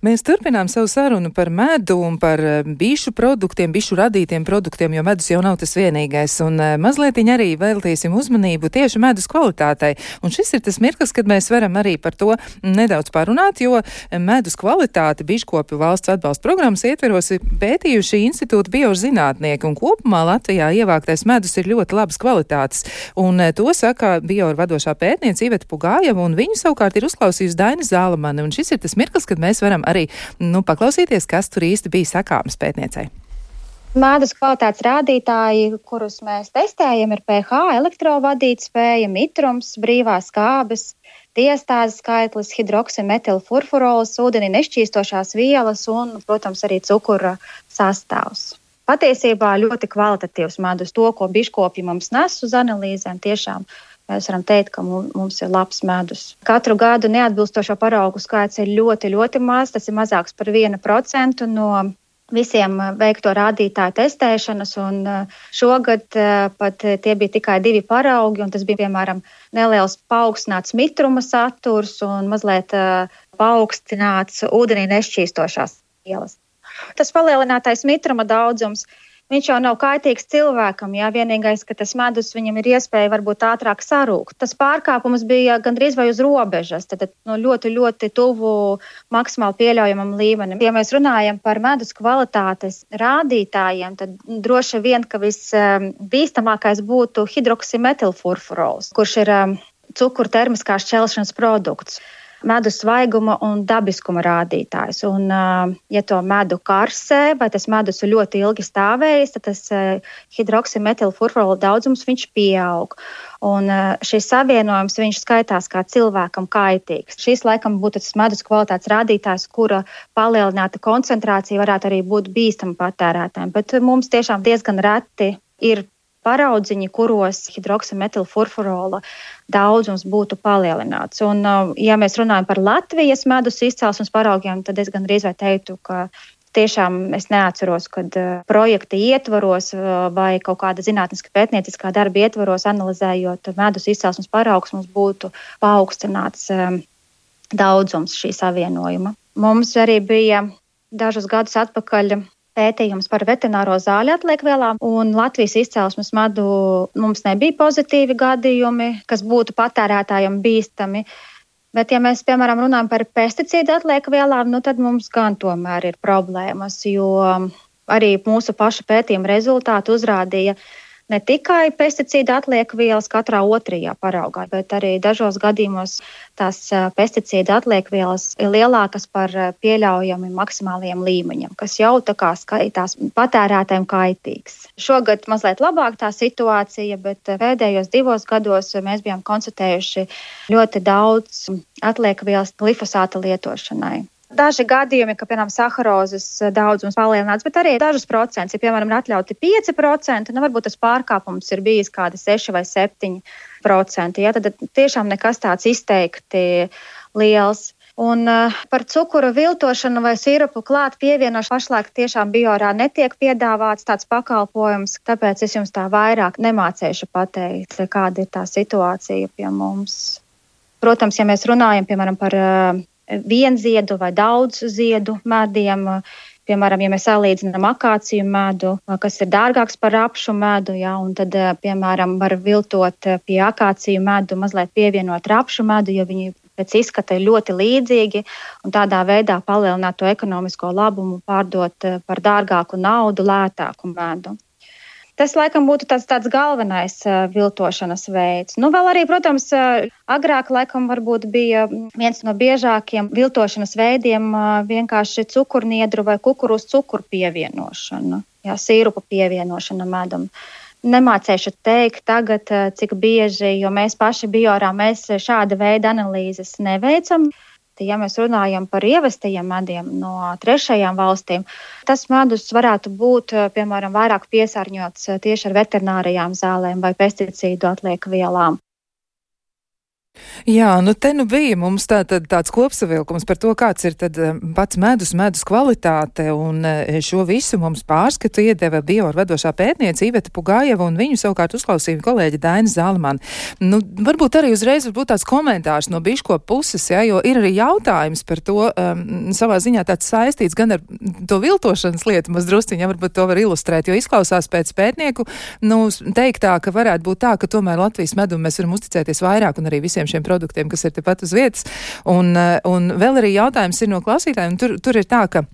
Mēs turpinām savu sarunu par medu un par eh, bišu produktiem, bišu radītiem produktiem, jo medus jau nav tas vienīgais. Un eh, mazliet arī veltīsim uzmanību tieši medus kvalitātei. Un šis ir tas mirklis, kad mēs varam arī par to nedaudz parunāt, jo medus kvalitāti biškopju valsts atbalsta programmas ietveros pētījuši institūta biozinātnieki. Un kopumā Latvijā ievāktais medus ir ļoti labas kvalitātes. Un eh, to saka bioru vadošā pētniece Iveta Pugājeva, un viņu savukārt ir uzklausījusi Daina Zālamane. Un šis ir tas mirklis, kad mēs varam arī nu, paklausīties, kas tur īsti bija sakāms pētniecei. Mēdas kvalitātes rādītāji, kurus mēs testējam, ir pH, elektrovadīt spēja, mitrums, brīvās skābes, tiestāzes skaitlis, hidroksimetilfurfurols, ūdenī nešķīstošās vielas un, protams, arī cukura sastāvs. Patiesībā ļoti kvalitatīvs medus, to, ko biškopi mums nes uz analīzēm, tiešām mēs varam teikt, ka mums ir labs medus. Katru gadu neatbilstošo paraugu skaits ir ļoti, ļoti maz. Tas ir mazāks par 1% no visiem uh, veikto rādītāju testēšanas. Uh, šogad uh, pat tie bija tikai divi paraugi, un tas bija piemēram neliels paaugstināts mitruma saturs un mazliet paaugstināts ūdenī nešķīstošās vielas. Tas palielinātais mitruma daudzums Viņš jau nav kaitīgs cilvēkam, jā, vienīgais, ka tas medus viņam ir iespēja varbūt ātrāk sarūkt. Tas pārkāpums bija gandrīz vai uz robežas, tad no ļoti, ļoti tuvu maksimāli pieļaujamam līmenim. Ja mēs runājam par medus kvalitātes rādītājiem, tad droši vien, ka visbīstamākais būtu hidroksimetilfurfurols, kurš ir um, cukuru termiskās šķelšanas produkts medus svaiguma un dabiskuma rādītājs. Un, ja to medu karsē, vai tas medus ir ļoti ilgi stāvējis, tad tas hidroksimetilfurfurola daudzums pieaug. Un šis savienojums viņš skaitās kā cilvēkam kaitīgs. Šis laikam būtu tas medus kvalitātes rādītājs, kura palielināta koncentrācija varētu arī būt bīstama patērētājiem. Bet mums tiešām diezgan reti ir paraudziņi, kuros hidroksimetilfurfurola daudzums būtu palielināts. Un, uh, ja mēs runājam par Latvijas medus izcelsmes paraugiem, tad es gan drīz vai teiktu, ka tiešām es neatceros, kad uh, projekta ietvaros uh, vai kaut kāda zinātniska pētnieciskā darba ietvaros, analizējot medus izcelsmes paraugus, mums būtu paaugstināts um, daudzums šī savienojuma. Mums arī bija dažus gadus atpakaļ pētījums par veterināro zāļu atliekvielām, un Latvijas izcelsmes medu mums nebija pozitīvi gadījumi, kas būtu patērētājiem bīstami. Bet, ja mēs, piemēram, runājam par pesticīdu atliekvielām, nu, tad mums gan tomēr ir problēmas, jo arī mūsu paša pētījuma rezultāti uzrādīja, ka ne tikai pesticīdu atliekvielas katrā otrajā paraugā, bet arī dažos gadījumos tās pesticīdu atliekvielas ir lielākas par pieļaujami maksimāliem līmeņiem, kas jau tā kā skaitās patērētājiem kaitīgs. Šogad mazliet labāk tā situācija, bet pēdējos divos gados mēs bijām konstatējuši ļoti daudz atliekvielas glifosāta lietošanai. Daži gadījumi, ka, piemēram, saharozes daudzums palielināts, bet arī dažus procentus, ja, piemēram, ir atļauti 5%, nu, varbūt tas pārkāpums ir bijis kādi 6 vai 7%. Ja, tad tiešām nekas tāds izteikti liels. Un uh, par cukuru viltošanu vai sirupu klāt pievienošanu pašlaik tiešām biorā netiek piedāvāts tāds pakalpojums, tāpēc es jums tā vairāk nemācēšu pateikt, kāda ir tā situācija pie mums. Protams, ja mēs runājam piemēram par uh, vienziedu vai daudz ziedu mediem. Piemēram, ja mēs salīdzinām akāciju medu, kas ir dārgāks par apšu medu, un tad, piemēram, var viltot pie akāciju medu, mazliet pievienot rapšu medu, jo viņi pēc izskata ir ļoti līdzīgi, tādā veidā palielināt to ekonomisko labumu, pārdot par dārgāku naudu, lētāku medu. Tas, laikam, būtu tāds, tāds galvenais uh, viltošanas veids. Nu, vēl arī, protams, uh, agrāk, laikam, varbūt bija viens no biežākiem viltošanas veidiem uh, vienkārši cukurniedru vai kukurūzu cukuru pievienošana, jā, sīrupa pievienošana medam. Nemācēšu teikt tagad, cik bieži, jo mēs paši biorā mēs šāda veida analīzes neveicam. Ja mēs runājam par ievestajiem mediem no trešajām valstīm, tas medus varētu būt piemēram vairāk piesārņots tieši ar veterinārijām zālēm vai pesticīdu atliek vielām. Jā, nu te nu bija mums tā, tā, tāds kopsavilkums par to, kāds ir tad eh, pats medus, medus kvalitāte, un eh, šo visu mums pārskatu iedeva bioar vedošā pētniece Iveta Pugājeva, un viņu savukārt uzklausīja kolēģi Daina Zalman. Nu, varbūt arī uzreiz varbūt tāds komentārs no biško puses, jā, jo ir arī jautājums par to, um, savā ziņā tāds saistīts gan ar to viltošanas lietu, maz drusciņā varbūt to var ilustrēt, jo izklausās pēc pētnieku, nu, teiktā, ka varētu būt tā, ka tomēr Latvijas medum mēs varam uzticēties vairāk un arī visiem šiem produktiem, kas ir tepat uz vietas. Un, eh, un vēl arī jautājums ir no klausītājiem. Tur, tur ir tā, ka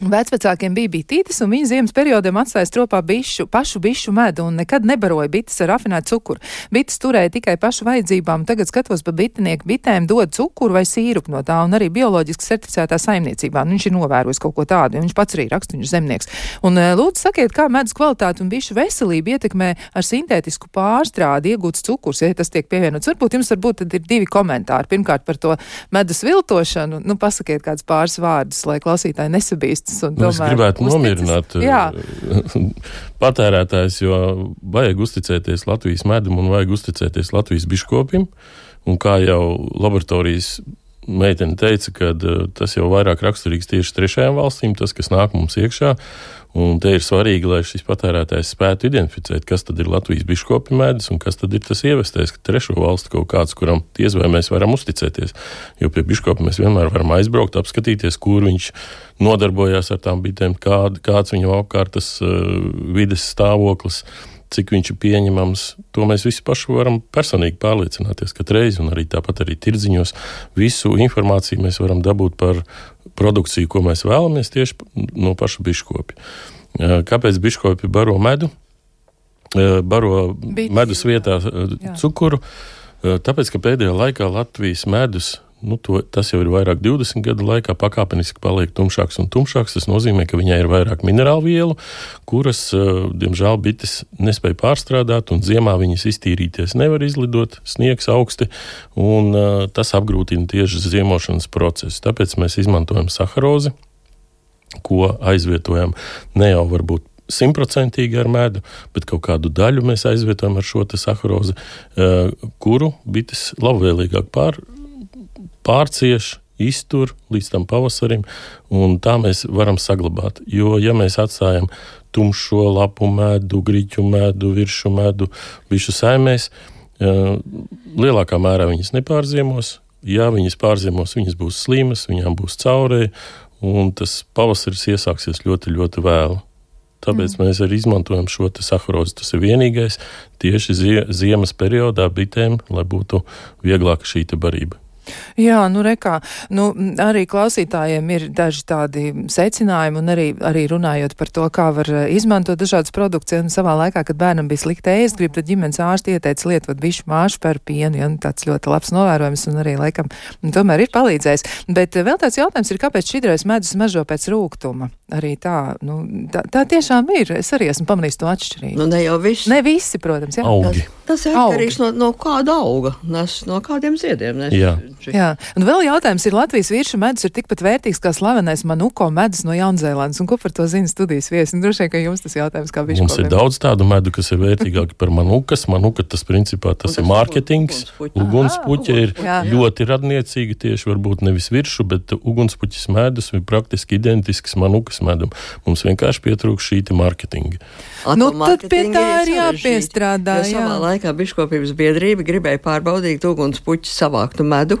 Vecvecākiem bija bitītes, un viņi ziemas periodam atstāja stropā bišu, pašu bišu medu un nekad nebaroja bites ar rafinētu cukuru. Bites turēja tikai pašu vajadzībām, tagad skatos pa bitinieku bitēm dod cukuru vai sīrupu no tā, un arī bioloģiski certificētā saimniecībā. Nu, viņš ir novērojis kaut ko tādu, un viņš pats arī raksta, viņš zemnieks. Un eh, lūdzu, sakiet, kā medus kvalitāte un bišu veselība ietekmē ar sintētisku pārstrādi iegūts cukurs, ja tas tiek pievienots. Varbūt jums varbūt ir divi komentāri. Pirmkārt par to medus viltošanu, nu, pasakiet kādus pāris vārdus, lai klausītāji nesabīst valsts. Nu, es gribētu uzticas. nomierināt eh, *laughs* patērētājs, jo vajag uzticēties Latvijas medum un vajag uzticēties Latvijas biškopim. Un kā jau laboratorijas meitene teica, ka uh, tas jau vairāk raksturīgs tieši trešajām valstīm, tas, kas nāk mums iekšā. Un te ir svarīgi, lai šis patērētājs spētu identificēt, kas tad ir Latvijas biškopi mēdis un kas tad ir tas ievestais, ka trešo valstu kaut kāds, kuram tiez vai mēs varam uzticēties. Jo pie biškopa mēs vienmēr varam aizbraukt, apskatīties, kur viņš nodarbojās ar tām bitēm, kād, kāds viņam apkārtas uh, vides stāvoklis cik viņš ir pieņemams, to mēs visi paši varam personīgi pārliecināties katru reizi, un arī tāpat arī tirdziņos visu informāciju mēs varam dabūt par produkciju, ko mēs vēlamies tieši no paša biškopi. Kāpēc biškopi baro medu? Baro Bit. medus vietā cukuru, tāpēc, ka pēdējā laikā Latvijas medus nu, to, tas jau ir vairāk 20 gadu laikā, pakāpeniski paliek tumšāks un tumšāks. Tas nozīmē, ka viņai ir vairāk minerālu vielu, kuras, eh, diemžēl, bites nespēja pārstrādāt, un ziemā viņas iztīrīties nevar izlidot, sniegs augsti, un uh, tas apgrūtina tieši ziemošanas procesu. Tāpēc mēs izmantojam saharozi, ko aizvietojam ne jau varbūt simtprocentīgi ar medu, bet kaut kādu daļu mēs aizvietojam ar šo saharozi, uh, kuru bites labvēlīgāk pār pārcieš, iztur līdz tam pavasarim, un tā mēs varam saglabāt. Jo, ja mēs atstājam tumšo lapu medu, grīķu medu, virsmu medu, bišu saimēs, lielākā mērā viņas nepārziemos. Ja viņas pārziemos, viņas būs slimas, viņām būs caurē, un tas pavasaris iesāksies ļoti, ļoti vēlu. Tāpēc mm. mēs arī izmantojam šo sakarozi. Tas ir vienīgais tieši zie, ziemas periodā bitēm, lai būtu vieglāka šī barība. Jā, nu rekā, nu arī klausītājiem ir daži tādi secinājumi un arī, arī runājot par to, kā var eh, izmantot dažādas produkcijas. Un savā laikā, kad bērnam bija slikta ēst, grib, tad ģimenes ārsti ieteica lietot bišu māšu par pienu, ja nu, tāds ļoti labs novērojums un arī laikam un tomēr ir palīdzējis. Bet eh, vēl tāds jautājums ir, kāpēc šķidrais medus mažo pēc rūgtuma? Arī tā, nu, tā, tā tiešām ir. Es arī esmu pamanījis to atšķirību. Nu, ne jau visi. Ne visi, protams, jā. Augi. Tas, tas ir atkarīgs no, no kāda auga, nes, no kādiem ziediem. Nes. Jā. Jā, un vēl jautājums ir, Latvijas vīršu medus ir tikpat vērtīgs kā slavenais manuko medus no Jaunzēlandes, un ko par to zina studijas viesi? Un droši vien, ka jums tas jautājums kā bišķi. Mums ir daudz tādu medu, kas ir vērtīgāki par manukas. Manuka tas principā tas, tas ir mārketings. Ugunspuķa ir jā. ļoti radniecīga tieši varbūt nevis virsmu, bet ugunspuķis medus ir praktiski identisks manukas medum. Mums vienkārši pietrūkst šī mārketinga. Nu, tad pie tā ir jāpiestrādā. Jā. Savā laikā biškopības biedrība gribēja pārbaudīt ugunspuķi savāktu medu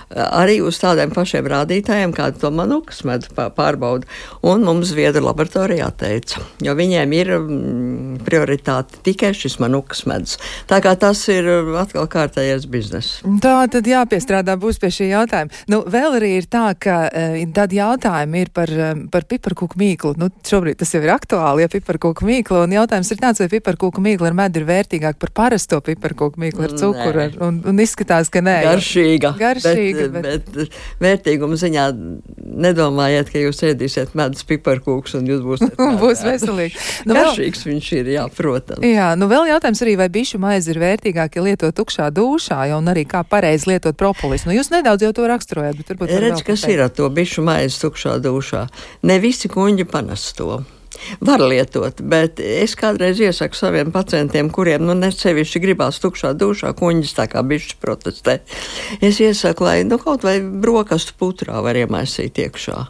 arī uz tādiem pašiem rādītājiem, kāda to manukas medu pārbauda. Un mums Zviedru laboratorijā teica, jo viņiem ir mm, prioritāte tikai šis manukas medus. Tā kā tas ir atkal kārtējais bizness. Tā tad jāpiestrādā būs pie šī jautājuma. Nu, vēl arī ir tā, ka uh, tad jautājumi ir par, um, par piparkūku mīklu. Nu, šobrīd tas jau ir aktuāli, ja piparkūku mīklu, un jautājums ir tāds, vai piparkūku mīkla ar medu ir vērtīgāk par parasto piparkūku mīklu ar cukuru, ar, un, un izskatās, ka nē. Garšīga. Garšīga bet, bet vērtīguma ziņā nedomājiet, ka jūs ēdīsiet medus piparkūks un jūs būsiet *laughs* būs veselīgi. Nu, Garšīgs vēl, viņš ir, jā, protams. Jā, nu vēl jautājums arī, vai bišu maize ir vērtīgāk, ja lietot tukšā dušā, ja un arī kā pareizi lietot propolis. Nu, jūs nedaudz jau to raksturojat, bet varbūt. Redz, kas ir ar to bišu maizi tukšā dušā. Ne visi kuņģi panes to var lietot, bet es kādreiz iesaku saviem pacientiem, kuriem nu, nesevišķi gribās tukšā dušā, kuņģis tā kā bišķi protestē. Es iesaku, lai nu, kaut vai brokastu putrā var iemaisīt iekšā.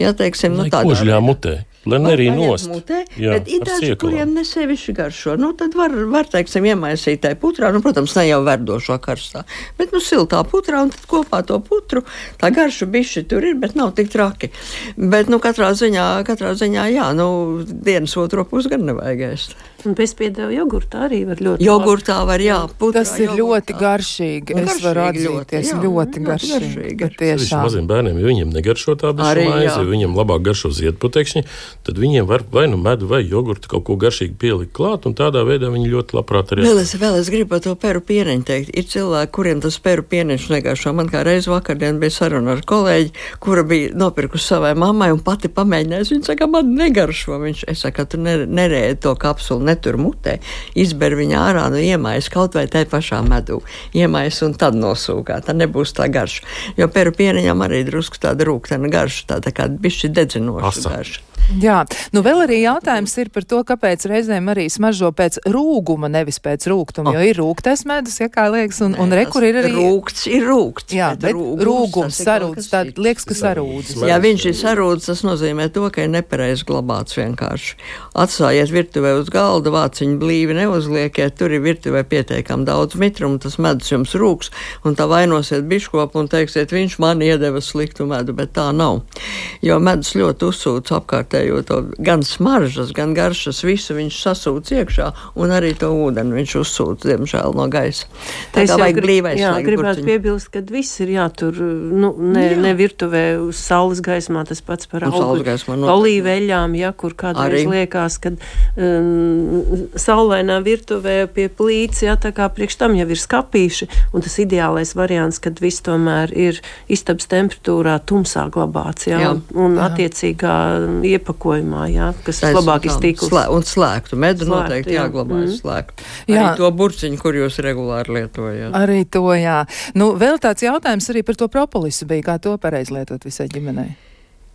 Jā, teiksim, nu, tādā veidā. mutē. Lai arī nost. Mutē, jā, bet ir daži, kuriem nesevišķi garšo. Nu, tad var, var teiksim, iemaisīt tajā putrā, nu, protams, ne jau verdošā karstā, bet, nu, siltā putrā, un tad kopā to putru, tā garša bišķi tur ir, bet nav tik traki. Bet, nu, katrā ziņā, katrā ziņā, jā, nu, dienas otro pusi gan nevajag ēst. Un bezpiedēvu jogurtā arī var ļoti. Jogurtā var, jā, putrā, Tas ir jogurtā. ļoti garšīgi. Es garšīgi, varu atzīties, ļoti, jā, ļoti garšīgi. garšīgi. Tiešām. Maziem bērniem, ja viņiem negaršo tā bišu maize, ja viņiem labāk garšo ziedputekšņi, tad viņiem var vai nu medu vai jogurtu kaut ko garšīgi pielikt klāt, un tādā veidā viņi ļoti labprāt arī. Vēl es, vēl es gribu par to peru pieniņu teikt. Ir cilvēki, kuriem tas peru pieniņš negaršo. Man kā reiz vakardien bija saruna ar kolēģi, kura bija nopirkusi savai mammai un pati pamēģinājusi. Viņa saka, man negaršo. Viņš, es saku, tu nerēdi to kapsulu netur mutē, izber viņu ārā, nu iemais kaut vai tajā pašā medū, iemais un tad nosūkā. Tā nebūs tā garša. Jo peru pieniņam arī drusku tāda rūktena garša, tāda kā bišķi dedzinoša garša. Jā, nu vēl arī jautājums ir par to, kāpēc reizēm arī smaržo pēc rūguma, nevis pēc rūgtuma, oh. jo ir rūgtais medus, ja kā liekas, un, Nē, un rekur ir arī. Rūgts ir rūgts. Jā, bet, bet rūgums sarūdz, tā liekas, ka sarūdz. Jā, viņš ir sarūdz, tas nozīmē to, ka ir nepareiz glabāts vienkārši. Atstājiet virtuvē uz galda, vāciņu blīvi neuzliekiet, tur ir virtuvē pietiekam daudz mitrumu, tas medus jums rūks, un tā vainosiet biškopu un teiksiet, viņš man iedeva sliktu medu, bet tā nav. Jo medus ļoti uzsūc apkārt novērtēju to gan smaržas, gan garšas, visu viņš sasūc iekšā, un arī to ūdeni viņš uzsūc, diemžēl, no gaisa. Tā kā vajag blīvais. Jā, gribētu burciņu. piebilst, ka viss ir jātur, nu, ne, jā. ne virtuvē uz saules gaismā, tas pats par olīveļām, ja, kur kādreiz liekas, kad um, saulainā virtuvē pie plīts, ja, tā kā priekš tam jau ir skapīši, un tas ideālais variants, kad viss tomēr ir istabas temperatūrā tumsā glabāts, ja, jā. un, jā. attiecīgā iep iepakojumā, jā, kas ir labāk iztīkls. Slē, un slēgtu medu slēgtu, noteikti jā. jāglabā mm. slēgtu. Jā. Arī to burciņu, kur jūs regulāri lietojat. Arī to, jā. Nu, vēl tāds jautājums arī par to propolisu bija, kā to pareizi lietot visai ģimenei.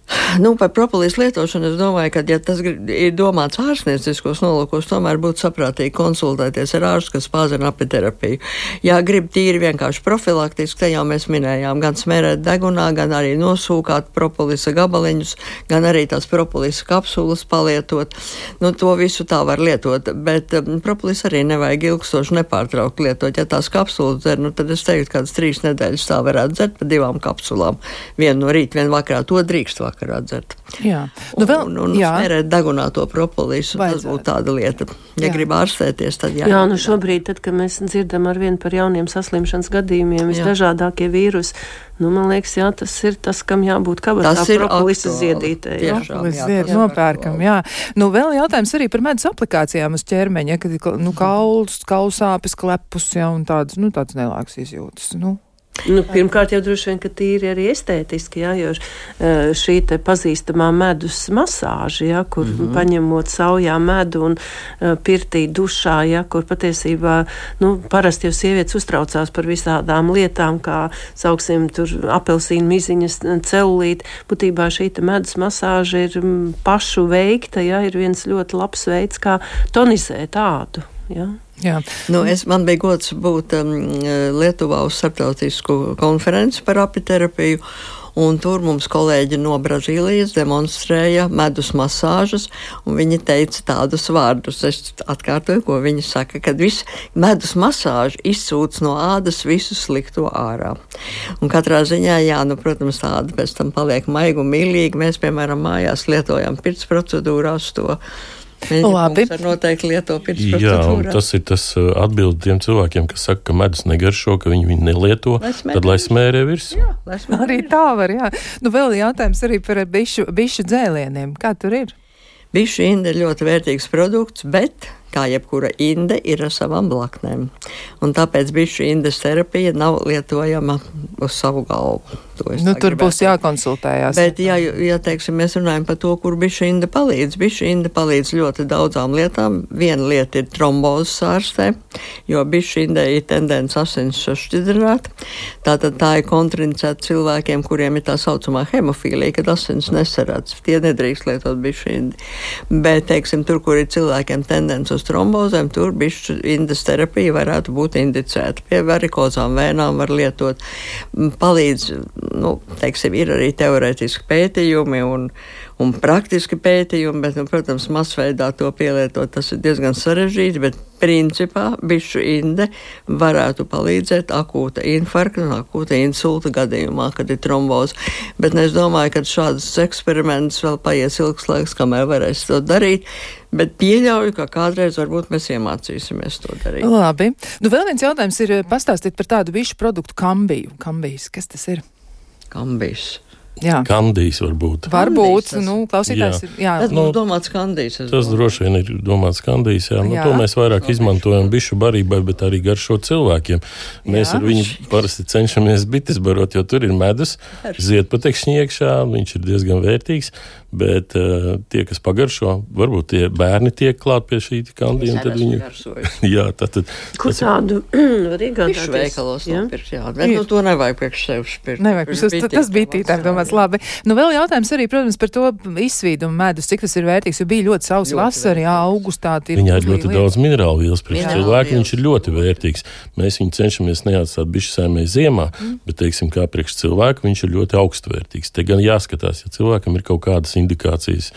*sighs* Nu, par propulīsu lietošanu es domāju, ka, ja tas ir domāts ārstnieciskos nolūkos, tomēr būtu saprātīgi konsultēties ar ārstu, kas pazina apiterapiju. Ja grib tīri vienkārši profilaktiski, te jau mēs minējām, gan smērēt degunā, gan arī nosūkāt propulīsa gabaliņus, gan arī tās propulīsa kapsulas palietot. Nu, to visu tā var lietot, bet um, propulīsu arī nevajag ilgstoši nepārtraukt lietot. Ja tās kapsulas dzer, nu, tad es teiktu, kādas trīs nedēļas tā varētu dzert pa divām kapsulām. Vienu no rīta, vienu vakarā, to drīkst vakarā dzert. Jā, nu vēl, un, un jā. smērēt degunāto propulīsu. Tas būtu tāda lieta. Ja Jā. grib ārstēties, tad jā. Jā, nu šobrīd, tad, kad mēs dzirdam ar vienu par jauniem saslimšanas gadījumiem, visdažādākie vīrusi, nu, man liekas, jā, tas ir tas, kam jābūt kabatā Tas ir propolisa ziedītē. jā. Tiešām, jā, zied nopērkam, jā. Nu, vēl jautājums arī par medus aplikācijām uz ķermeņa, ja, kad ir nu, kauls, kaulsāpes, klepus, ja, un tādas, nu, tādas nelāks izjūtas. Nu. Nu, pirmkārt, jau droši vien, ka tīri arī estētiski, jā, jo eh, šī pazīstamā medus masāža, jā, kur mm -hmm. paņemot saujā medu un uh, pirtī dušā, jā, kur patiesībā, nu, parasti jau sievietes uztraucās par visādām lietām, kā, sauksim, tur apelsīnu miziņas celulīti. Būtībā šī medus masāža ir pašu veikta, jā, ir viens ļoti labs veids, kā tonizēt ādu, jā. Jā. Nu, es, man bija gods būt um, Lietuvā uz starptautisku konferenci par apiterapiju. Un tur mums kolēģi no Brazīlijas demonstrēja medus masāžas, un viņi teica tādus vārdus. Es atkārtoju, ko viņi saka, kad viss medus masāža izsūc no ādas visu slikto ārā. Un katrā ziņā, jā, nu, protams, tāda pēc tam paliek maiga un mīlīga. Mēs, piemēram, mājās lietojam pirts procedūrās to. Labi. noteikti lieto pirts Jā, tas ir tas uh, atbildi tiem cilvēkiem, kas saka, ka medus negaršo, ka viņi viņu nelieto. Lai Tad lai smērē virsū. Lai smērē Arī tā var, jā. Nu, vēl jautājums arī par bišu, bišu dzēlieniem. Kā tur ir? Bišu inde ir ļoti vērtīgs produkts, bet, kā jebkura inde, ir ar savām blaknēm. Un tāpēc bišu indes terapija nav lietojama uz savu galvu. Nu, tur gribētu būs jākonsultējas. Bet, ja, ja teiksim, mēs runājam par to, kur bišu inde palīdz, bišu inde palīdz ļoti daudzām lietām. Viena lieta ir trombozes ārstē, jo bišu inde ir tendence asins sašķidrināt. Tātad tā ir kontraindicēta cilvēkiem, kuriem ir tā saucamā hemofīlija, kad asins nesaradz. Tie nedrīkst lietot bišu indi. Bet, teiksim, tur, kur ir cilvēkiem tendence uz trombozēm, tur bišu indes terapija varētu būt indicēta. Pie varikozām vēnām var lietot. Palīdz, nu, teiksim, ir arī teorētiski pētījumi un, un praktiski pētījumi, bet, nu, protams, masveidā to pielietot, tas ir diezgan sarežģīti, bet principā bišu inde varētu palīdzēt akūta infarkta un akūta insulta gadījumā, kad ir tromboze. Bet es domāju, ka šādus eksperimentus vēl paies ilgs laiks, kamēr varēs to darīt, bet pieļauju, ka kādreiz varbūt mēs iemācīsimies to darīt. Labi. Nu, vēl viens jautājums ir pastāstīt par tādu bišu produktu kambiju. Kambijas, kas tas ir? Kambijs. Jā. Kandīs varbūt. Varbūt, tas- nu, klausītājs Jā. ir. Jā, Tas Nu, domāts kandijs. Tas droši vien ir domāts kandīs, jā. Nu, Jā. to mēs vairāk izmantojam bišu barībai, bet arī garšo cilvēkiem. Mēs Jā. ar viņu parasti cenšamies bites barot, jo tur ir medus, ziedpatekšņi iekšā, viņš ir diezgan vērtīgs, bet uh, tie, kas pagaršo, varbūt tie bērni tiek klāt pie šī kandija, un tad viņi, *laughs* jā, tad, tad Kur tas tādu *clears throat* var Bišu iegādāties? veikalos Jā? nopirkt, jā. Bet nu, to nevajag priekš sevis pirkt. Nevajag, tas, tas, bija tītājiem domāts jā. labi. Nu, vēl jautājums arī, protams, par to izsvīdumu medus, cik tas ir vērtīgs, jo bija ļoti sausa vasara, jā, augustā. Viņā ir ļoti lietas. daudz minerālu vielas. Priekš cilvēka viņš ir ļoti vērtīgs. Mēs viņu cenšamies neatstāt bišu saimē ziemā, mm. bet, teiksim, kā priekš cilvēka viņš ir ļoti augstvērtīgs. Te gan jāskatās, ja cilvēkam ir kaut kādas indikācijas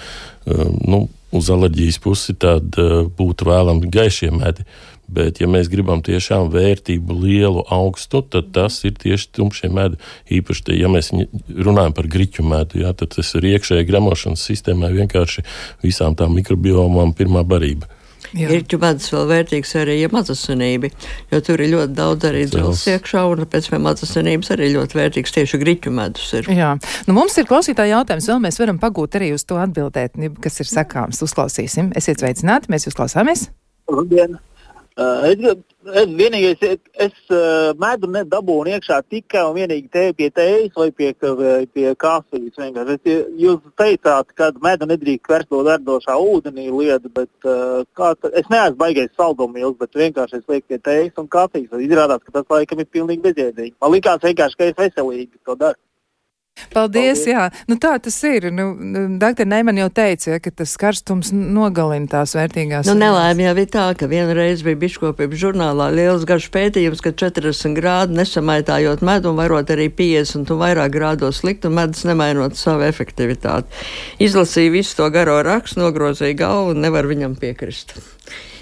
um, nu, uz alerģijas pusi, tad uh, būtu vēlami gaišie medi. Bet, ja mēs gribam tiešām vērtību lielu, augstu, tad tas ir tieši tumšie medi. Īpaši, te, ja mēs runājam par griķu medu, jā, tad tas ir iekšējai gremošanas sistēmai vienkārši visām tām mikrobiomām pirmā barība. Jā. Irķu medus vēl vērtīgs arī ja mazasinība, jo tur ir ļoti daudz arī dzels iekšā, un pēc tam mazasinības arī ļoti vērtīgs tieši griķu medus ir. Jā, nu mums ir klausītāja jautājums, vēl mēs varam pagūt arī uz to atbildēt, nu, kas ir sakāms. Uzklausīsim. Esiet sveicināti, mēs jūs klausāmies. Labdien! Uh, es, es vienīgais, es, es uh, medu nedabūnu iekšā tikai un vienīgi te pie tējas vai pie, vai pie kafijas. vienkārši. Es, jūs teicāt, ka medu nedrīkst versot verdošā ūdenī lietu, bet kā, es neesmu baigais saldumīls, bet vienkārši es lieku pie tējas un kafijas. Izrādās, ka tas laikam ir pilnīgi bezjēdzīgi. Man likās vienkārši, ka es veselīgi to daru. Paldies, Paldies, jā. Nu, tā tas ir. Nu, Doktor Neiman jau teica, ja, ka tas karstums nogalina tās vērtīgās. Nu, nelēma jau ir tā, ka vienreiz bija biškopības žurnālā liels garš pētījums, ka 40 grādu nesamaitājot medu un varot arī 50 un vairāk grādos likt un medus nemainot savu efektivitāti. Izlasīja visu to garo rakstu, nogrozīja galvu un nevar viņam piekrist.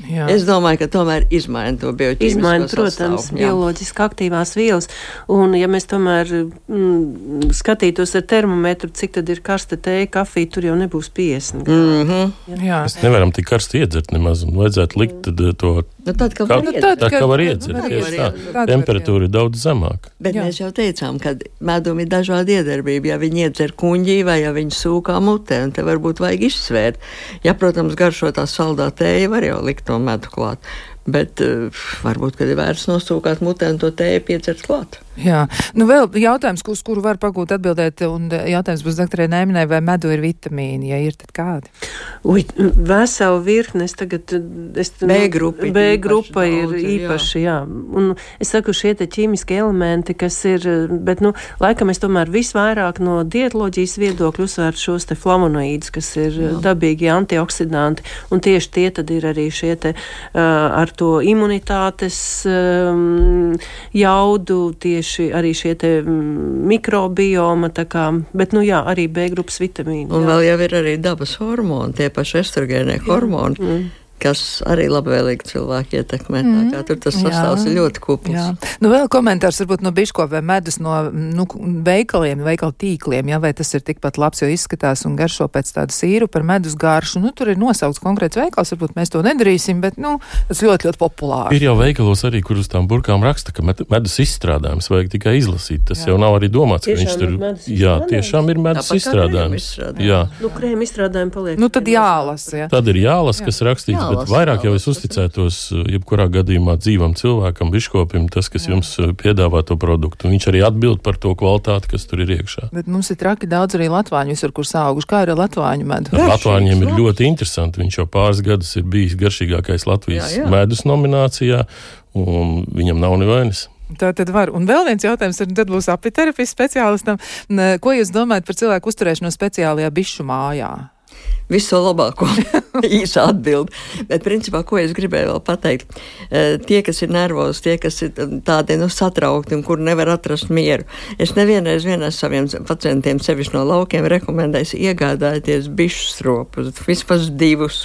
Jā. Es domāju, ka tomēr izmaina to bioķīmisko Izmaina, protams, sastāvu, bioloģiski aktīvās vielas. Un, ja mēs tomēr mm, skatītos ar termometru, cik tad ir karsta tēja, kafija, tur jau nebūs 50. Mm -hmm. jā. Jā. Mēs nevaram tik karsti iedzert nemaz, vajadzētu likt eh, to. Nu, tad, kā, nu, tad, tā kā var iedzert, tieši tā. tā. Temperatūra ir daudz zemāka. Bet jā. mēs jau teicām, ka medum ir dažādi iedarbība. Ja viņi iedzer kuņģī vai ja viņi sūkā mutē, un te varbūt vajag izsvērt. Ja, protams, garšo tā saldā tēja var jau likt to medu klāt. Bet uh, varbūt, kad ir vērts nosūkāt mutē un to tēju piecert klāt. Jā, nu vēl jautājums, uz kuru var pagūt atbildēt, un jautājums būs doktorai Nēminai, vai medu ir vitamīni, ja ir, tad kādi? Ui, veselu virkni, es tagad, es, B grupa, B grupa ir īpaši, jā. jā. Un es saku, šie te ķīmiskie elementi, kas ir, bet, nu, laikam es tomēr visvairāk no dietloģijas viedokļu uzsvērtu šos te flavonoīdus, kas ir jā. dabīgi antioksidanti, un tieši tie tad ir arī šie te uh, ar to imunitātes um, jaudu, tieši tieši arī šie mm, mikrobioma, kā, bet, nu jā, arī B grupas vitamīni. Un jā. vēl jau ir arī dabas hormoni, tie paši estrogēnie hormoni. Mm kas arī labvēlīgi cilvēku ietekmē. Mm. Tā kā tur tas sastāvs jā, ir ļoti kupls. Jā. Nu, vēl komentārs varbūt no biškopiem medus no nu, veikaliem, veikalu tīkliem, jā, vai tas ir tikpat labs, jo izskatās un garšo pēc tādu sīru par medus garšu. Nu, tur ir nosaukts konkrēts veikals, varbūt mēs to nedarīsim, bet, nu, tas ļoti, ļoti populāri. Ir jau veikalos arī, kur uz tām burkām raksta, ka medus izstrādājums vajag tikai izlasīt. Tas jā. jau nav arī domāts, ka tiešām viņš tur, jā, tiešām ir medus izstrādājums. Jā. Nu, krēma izstrādājumi paliek. Nu, tad jālasa. Jā. Tad ir jālasa, kas rakstīts. Jā bet vairāk jau es uzticētos, eh, jebkurā gadījumā dzīvam cilvēkam, biškopim, tas, kas Jā. jums eh, piedāvā to produktu. Viņš arī atbild par to kvalitāti, kas tur ir iekšā. Bet mums ir traki daudz arī latvāņu, visur, kur sauguši. Kā ir ar latvāņu medu? Ar latvāņiem ir ļoti interesanti. Viņš jau pāris gadus ir bijis garšīgākais Latvijas jā, jā. medus nominācijā, un viņam nav nevainas. Tā tad var. Un vēl viens jautājums, un tad būs apiterapijas speciālistam. Ko jūs domājat par cilvēku uzturēšanu speciālajā bišu mājā? Visu labāko *laughs* īsa atbildi. Bet, principā, ko es gribēju vēl pateikt, eh, tie, kas ir nervozi, tie, kas ir tādi nu, satraukti un kur nevar atrast mieru, es nevienreiz vienam saviem pacientiem, sevišķi no laukiem, rekomendēju iegādājieties bišu stropus, vismaz divus,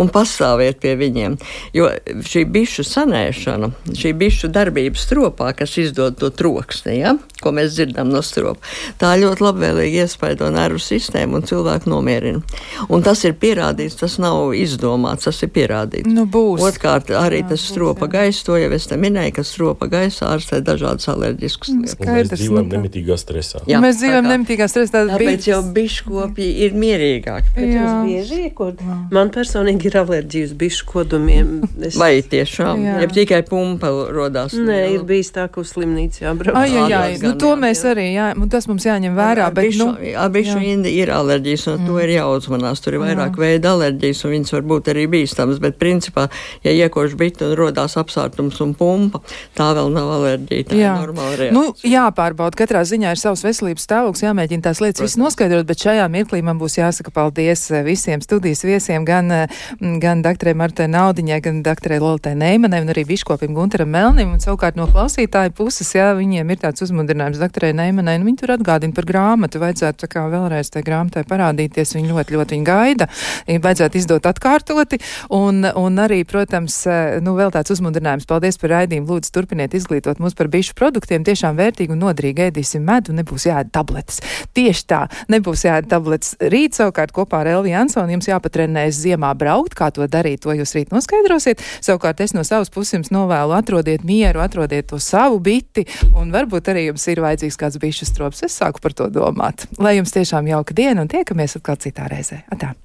un pastāviet pie viņiem. Jo šī bišu sanēšana, šī bišu darbības stropā, kas izdod to troksni, ja, ko mēs dzirdam no stropa, tā ļoti labvēlīgi iespaido nervu sistēmu un cilvēku nomierina. Un tas ir pierādīts, tas nav izdomāts, tas ir pierādīts. Nu, būs. Otrkārt, arī Jā, tas stropa gaisa, to jau es te minēju, ka stropa gaisa ārstē dažādas alerģiskas lietas. Mēs dzīvojam nu, nemitīgā stresā. Jā, mēs dzīvojam nemitīgā stresā. Tāpēc jau biškopi ir mierīgāki. Bieži iekod. Man personīgi ir alerģija uz bišu kodumiem. Es... Vai tiešām? Jā. Ja tikai pumpa rodās. Nē, ir bijis tā, ka uz slimnīcu jābrauc. Ai, jā, jā, jā. Nu, to mēs jā. arī, jā, tas mums jāņem vērā. Bet, bišu, nu, bišu indi ir alerģijas, un to ir jāuzmanās. Tur ir vairāk Jā. veida alerģijas, un viņas var būt arī bīstamas. Bet, principā, ja iekož bitu un rodās apsārtums un pumpa, tā vēl nav alerģija. Tā jā. ir normāla reakcija. Nu, jāpārbauda, katrā ziņā ir savs veselības stāvoklis, jāmēģina tās lietas visu noskaidrot, bet šajā mirklī man būs jāsaka paldies eh, visiem studijas viesiem, gan, eh, gan doktorai Martai Naudiņai, gan doktorai Lolitai Neimanai un arī biškopim Gunteram Melnim. Un savukārt no klausītāju puses, jā, viņiem ir tāds uzmundrinājums doktorai Neimanai, un viņi tur atgādina par grāmatu. Vajadzētu tā kā vēlreiz tai grāmatai parādīties. Viņi ļoti, ļoti viņu gaida. Vajadzētu izdot atkārtoti. Un, un arī, protams, nu, vēl tāds uzmundrinājums. Paldies par raidījumu. Lūdzu, turpiniet izglītot mūs par bišu produktiem. Tiešām vērtīgi un nodrīgi ēdīsim medu, nebūs jāēd tabletes. Tieši tā, nebūs jāēd tabletes. Rīt savukārt kopā ar Elvi Jansonu jums jāpatrenēs ziemā braukt. Kā to darīt, to jūs rīt noskaidrosiet. Savukārt es no savas puses jums novēlu atrodiet mieru, atrodiet to savu biti un varbūt arī jums ir vajadzīgs kāds bišas strops. Es sāku par to domāt. Lai jums tiešām jauka diena un tiekamies atkal citā reizē. Até.